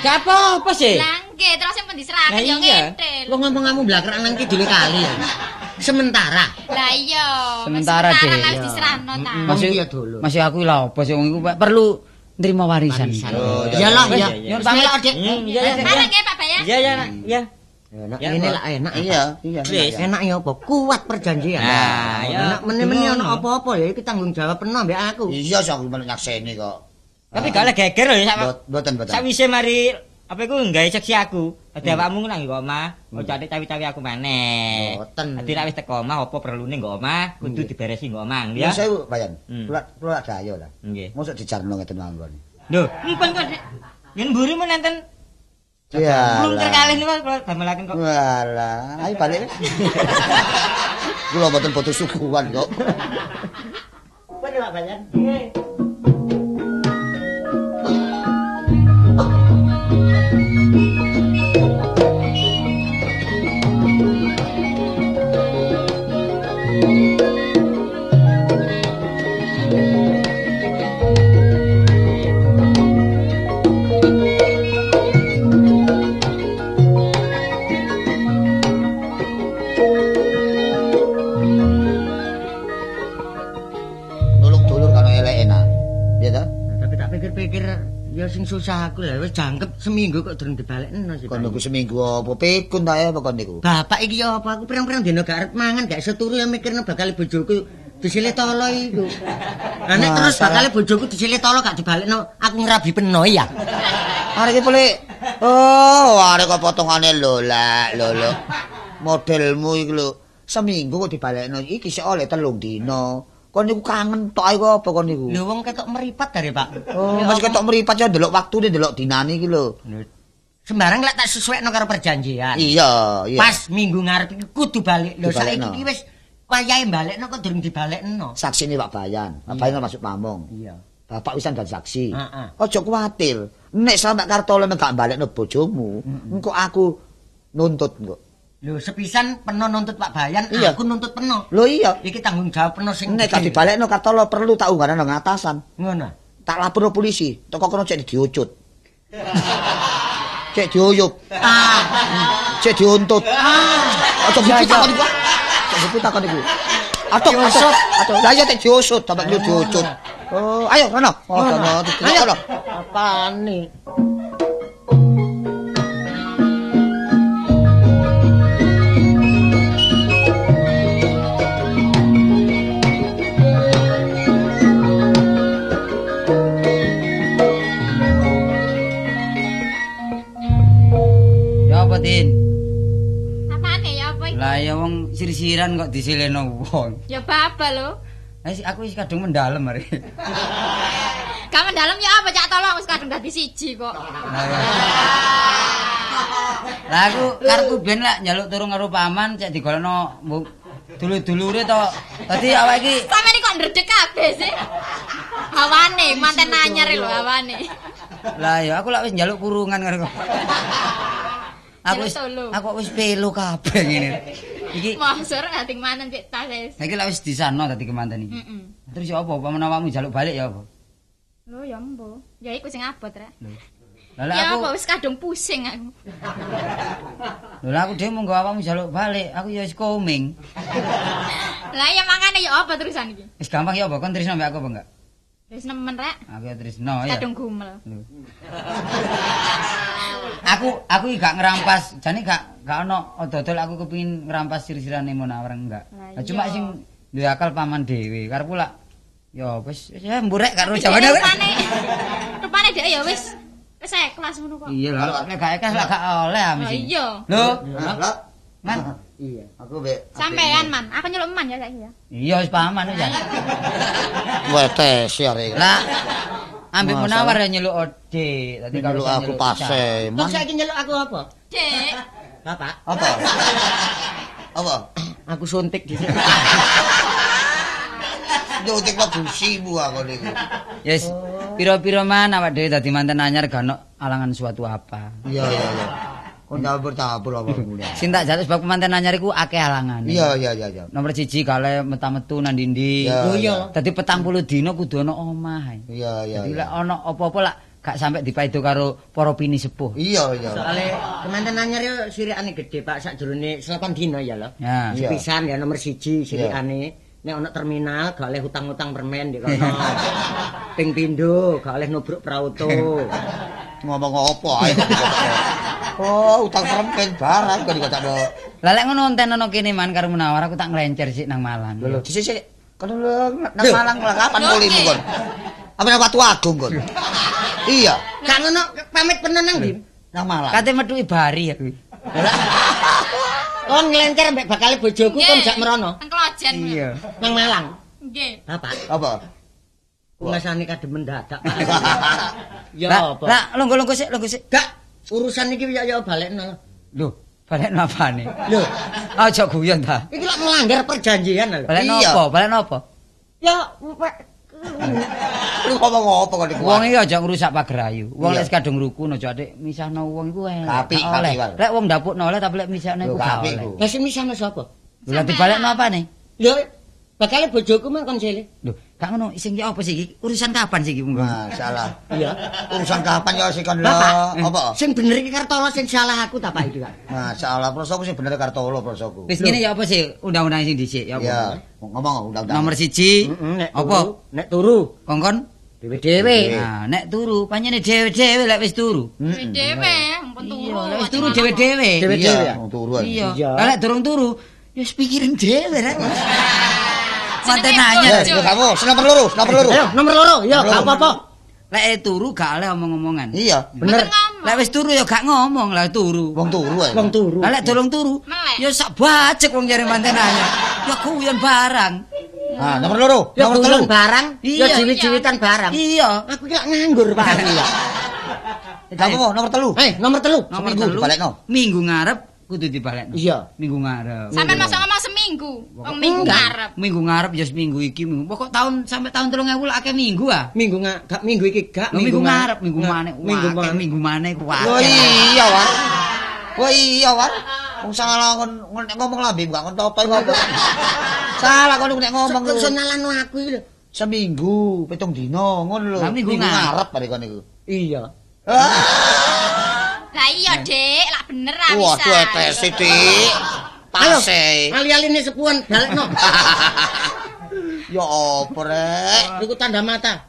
Gak apa-apa sih. Lah nggih, terus sing pun diserahkan Lah yo iya. ngedel. Lo ngomong kamu belakang nang kidul kali ya. Sementara. Lah iya. Sementara. Lah wis Iya. diserahno ta. Masih iya dulu. Masih aku lha apa sih wong iku perlu nrimo warisan. Warisan. Oh, iya, Iyalah iya, ya. iya, iya. Bismillah, Dik. Hmm, iya, iya, Mana iya. nggih Pak Bayan? Iya ya nak, iya. Enak Ya, ini lah enak. Iya, iya. Wis. Enak ya apa? Kuat perjanjian. Nah, ya. enak meni-meni ono apa-apa ya iki tanggung jawab penuh mbek aku. Iya sih aku men nyakseni kok. Tapi gak oleh geger lho ya sama. Bot- Boten boten. Sawise mari apa iku nggawe seksi aku. Dadi awakmu nang nggo omah, ojo ate cawi-cawi aku maneh. Boten. Dadi nek wis teko omah apa perlune nggo omah, kudu diberesi nggo omah Ya ya. saya bayan. Hmm. Kula kula dayo lah. Nggih. Mosok dijarno ngeten mawon. Lho, mpun kok yen mburi men enten Iya. belum terkalih niku damelaken kok. Walah, ayo balik. Kula mboten butuh sukuan kok. Bener Pak Bayan. Nulung Thank you. Susah aku lah wis jangkep seminggu kok durung dibalekno sih. Kon Pak. niku seminggu apa pikun ta apa kon niku? Bapak iki ya apa aku pirang-pirang dino gak arep mangan gak iso turu ya mikirno bakal bojoku disilih tolo iku. Lah nek terus bakal bojoku disilih tolo gak dibalekno aku ngrabi peno ya. Arek iki pelik. Oh, arek kok potongane lolak, lolo. Modelmu iki lho. Seminggu kok dibalekno iki sik oleh telung dino. Kon niku kangen tok kok apa kon niku? Lho wong ketok meripat dari Pak. Oh, masih ketok meripat ya ndelok waktune ndelok dinane iki lho. Sembarang lek tak sesuaikno karo perjanjian. Iya, iya. Pas minggu ngarep iki kudu balik. Lho saiki iki wis wayahe balekno kok durung dibalekno. Saksi ini Pak Bayan. Pak Bayan masuk pamong. Iya. Bapak wisan dan saksi. Heeh. Ojo kuwatir. Nek sampe Kartolo nek gak balekno bojomu, engko aku nuntut engko. Lho sepisan peno nuntut Pak Bayan, Iya. aku nuntut peno. Lho iya. Iki tanggung jawab peno sing Nek gede. dibalekno Kartolo perlu tak unggaran nang atasan. ngono. Tak lapor polisi, toko kono cek diucut. Cek diuyup, Ah, cek diuntut. Ojo bukti takon iku. Cek bukti takon iku. Atuk, atuk, atuk. Lah iya cek diusut, dia diucut. Oh, ayo rono. Oh, rono, Ayo. rono. apaan nih? Sir-siran kok disileno wong. Ya baba lho. Eh si- aku wis kadung mendalem hari. Kamu dalam ya apa cak tolong wis kadung dadi siji kok. Lah aku karepku ben lak njaluk turu karo paman cek digolekno mbok dulu-dulure to. Dadi awake iki ini kok ndredeg kabeh sih. Hawane manten anyar lho hawane. Lah ya aku lak wis njaluk kurungan karo. Aku wis aku wis pelu kabeh ngene. Iki Mosor ngating manten cek tas wis. saiki lak wis disano dadi kemanten iki. Heeh. Terus ya apa paman awakmu njaluk balik ya apa? Lho ya embo. Ya iku sing abot rek. Lek Ya aku apa wis kadung pusing aku. Lho aku dhewe monggo awakmu njaluk balik, aku ya wis koming. Lah ya mangane ya apa terusan iki? Wis gampang ya apa kon tresno mbek aku apa enggak? Wis nemen rek. Aku ya tresno ya. Kadung gumel. Lho. aku aku iki gak ngerampas, jane gak gak ono dodol aku kepengin ngerampas sir-sirane Munawar enggak. Lah Lah cuma sing duwe akal paman dhewe, karepku lak ya wis wis ya mburek karo jawane. Rupane rupane dhek ya wis wis kelas ngono kok. Iya lah, nek gak ikhlas lak gak oleh ah Oh iya. Lho, Nah, lah, Man. Iya. aku mbek Sampean man, aku nyeluk man ya saiki ya. Iya wis paman wis. ya. wetes ya rek. Lah ambek Masalah. Munawar ya nyeluk Ode. Dadi Kalau aku pase, Kok man. saiki nyeluk aku apa? Dek, Bapak, Apa? Apa? aku suntik di sini. Nyutik lo busimu aku niku. Yes, piro-piro man awak dhewe dadi manten anyar gak ono alangan suatu apa. Iya iya iya. Kok campur-campur apa mulai. Sing tak jaluk sebab manten anyar iku akeh alangan. Iya iya iya iya. Nomor siji kale meta-metu nang ndi-ndi. Oh, iya. Dadi petang puluh dina kudu ono omah. Iya iya. Dadi lek ono apa-apa lak gak sampe dipaido karo para pini sepuh. Iya iya. Soale kemanten anyar yo sirikane gede Pak sakjroning 8 dina ya lho. Ya. Iya. Sepisan ya nomor siji sirikane. Nek ana terminal gak oleh hutang-hutang permen di kono. Ping pindho gak oleh nubruk prauto. Ngomong apa ae. Oh, utang permen barang kok dikocok. Lah lek ngono enten ono kene man karo Munawar aku tak nglencer sik nang Malang. Lho, sik Kan lu nang Malang lah kapan mulimu kon? Apa nang Watu Agung kon? Iya, Gak ngono pamit penen nang ndi? nang Malang. Kate metuki bari ya. Kon nglencer mbek bakal bojoku kon jak merono Nang klojen. Iya. nang Malang. Nggih. Bapak, Apa? ngasane kademen dadak. Ya apa? lah longgo-longgo sik, longgo sik. Gak urusan iki ya ya balekno. Lho, balik apane? Lho, Aja guyon ta. iki lak melanggar perjanjian lho. Balik Iya. apa? Balik apa? Ya, Lu ngomong apa kok diku? Wong iki aja ngrusak pagerayu. Wong Iya. lek kadung rukun aja adik misahno wong iku elek. Kapi, gak oleh. Lek wong dapukno oleh tapi lek misahno iku gak oleh. lah sing misane sapa? Lah dibalekno apane? Lho, bakal bojoku mah kon jele. Lho, gak ngono sing ki apa sih iki? Urusan kapan sih iki monggo? Nah, salah. Iya. Urusan kapan ya sih kon lho? Apa? sing bener iki Kartola sing salah aku ta Pak itu Kak. Nah, salah prosoku sing bener Kartolo prosoku. Wis ngene ya apa sih undang-undang sing dhisik ya Iya, apa? ngomong undang-undang. Nomor siji Heeh, nek apa? turu, nek turu Kongkon? dhewe-dhewe. Nah, nek turu panjene dhewe-dhewe lek wis turu. Dhewe dhewe, ampun turu. Iya, lek wis turu dhewe-dhewe. Dhewe-dhewe Iya, ya? turu ae. Iya. Iya. Lek durung turu, ya wis pikirin dhewe rek. Manten Jenenge anyar. Ya, ya kamu, nomor loro, nomor loro. Ayo, nomor loro. Ya, gak apa-apa. Lek turu gak oleh omong-omongan. Iya, Bener. Lek wis turu ya gak ngomong lah turu. wong turu ae. Wong turu. Lah lek durung turu, ya sak bacek wong jare manten anyar. Ya guyon barang. Ah, nomor loro, Ya nomor telu. barang, ya jiwit-jiwitan barang. Iya. Aku ki lak nganggur Pak ya. Kamu mau nomor telu. Eh, nomor telu. Nomor telu. Minggu ngarep kudu dibalekno. Iya. Minggu ngarep. Sampeyan masa ngomong seminggu. Wong minggu ngarep. Minggu ngarep ya seminggu iki minggu. Pokok tahun sampai tahun 3000 lah akeh minggu ah. Minggu gak minggu iki gak minggu ngarep, minggu maneh. Minggu maneh. minggu maneh ku akeh. iya, War. Wah iya, War. Wong salah nek ngomong lambe gak kon ngomong. Salah kon nek ngomong lu. nyalano aku iki lho. Seminggu, pitung dino, ngono lho. Minggu ngarep. ngarep bare kon niku. Iya. Lah iya, Dik, lah bener ah bisa. Waduh, etes Dik. Pase. Ali-aline sepuan balekno. Ya apa rek? Iku tanda mata.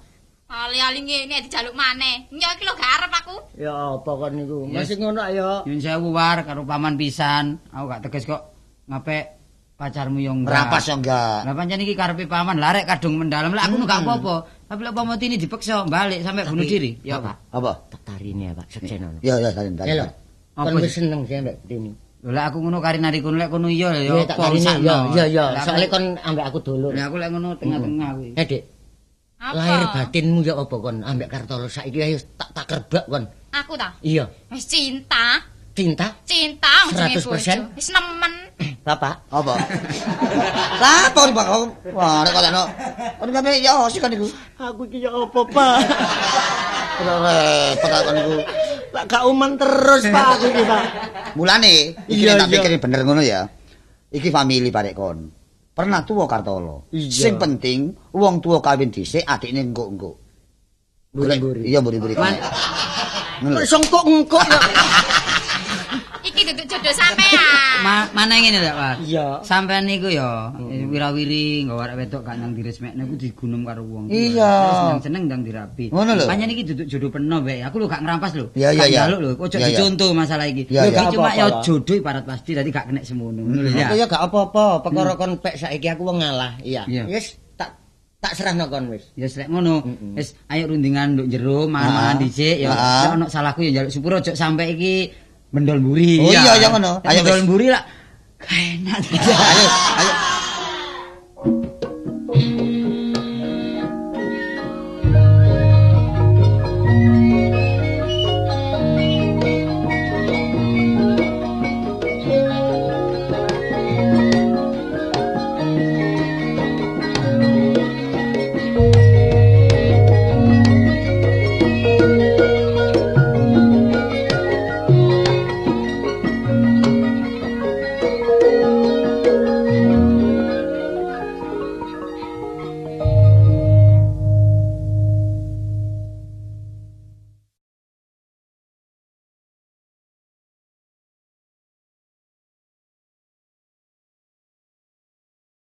Ali-ali ngene dijaluk maneh. Nyok iki lho gak arep aku. Ya apa kon niku? Masih ngono ayo. Nyun sewu war karo paman pisan. Aku gak tegas kok ngape pacarmu yang enggak. Merapas ya enggak. Lah pancen iki karepe paman, lah rek kadung mendalam. Lah aku gak apa-apa. Tapi lek umpama ini dipaksa balik sampai bunuh diri. Ya Pak. apa? Apa? Tak tarine ya, Pak, seksenono. Ya ya tadi. Ya lho. Apa Kon wis seneng sih mbek Tini. Lho lek aku ngono kari nari kono lek kono iya ya Ya tak apa karine sakno. ya ya ya. Lah aku- Soale kon ambek aku dulur. Lah aku lek ngono tengah-tengah kuwi. Eh, Dik. Apa? Lahir batinmu ya apa kon ambek Kartolo saiki ayo tak tak kerbak kon. Aku ta. Iya. Wis cinta. Cinta Cinta jenenge 100%? bojo. Wis nemen. Bapak. Apa? Lah, apa nih Pak? Wah, nek kok ono. Ono sampe ya sih kan niku. Aku iki ya apa, Pak? Ora repot aku niku. Lah gak uman terus, Pak, aku iki, Pak. Mulane iki nek tak pikirin bener ngono ya. Iki famili parek kon. Pernah tuwa Kartolo. Sing penting wong tuwa kawin dhisik adikne engko-engko. Buri-buri. Iya buri-buri. Kok songkok-engkok ya? Jodoh sampean. Ma mana ngene lho, Pak. Iya. Sampean niku ya wirawiri nggawa arek wedok gak nang diresmekne ku digunung karo wong. Iya. Seneng ndang dirapi. Ngono lho. Panjen iki duduk jodoh peno bae. Aku lho gak ngerampas lho. Iya, iya, iya. njaluk lho, ojo dicontoh masalah iki. Iya, Lho, iya. gak cuma ya jodoh ibarat pasti dadi gak kena semono. Ngono lho ya. Aku ya gak apa-apa, perkara kon pek saiki aku wong ngalah. Iya. Wis tak tak serahno kon wis. Ya selek ngono. Wis ayo rundingan nduk jero mangan-mangan Ah. dhisik ya. Ah. Nek ono salahku ya njaluk sepuro ojo sampe iki mendol mburi. Oh, iya, iya, ngono. Nek Ayo, Mendol wis. mburi lah. Enak. Ayo, ayo.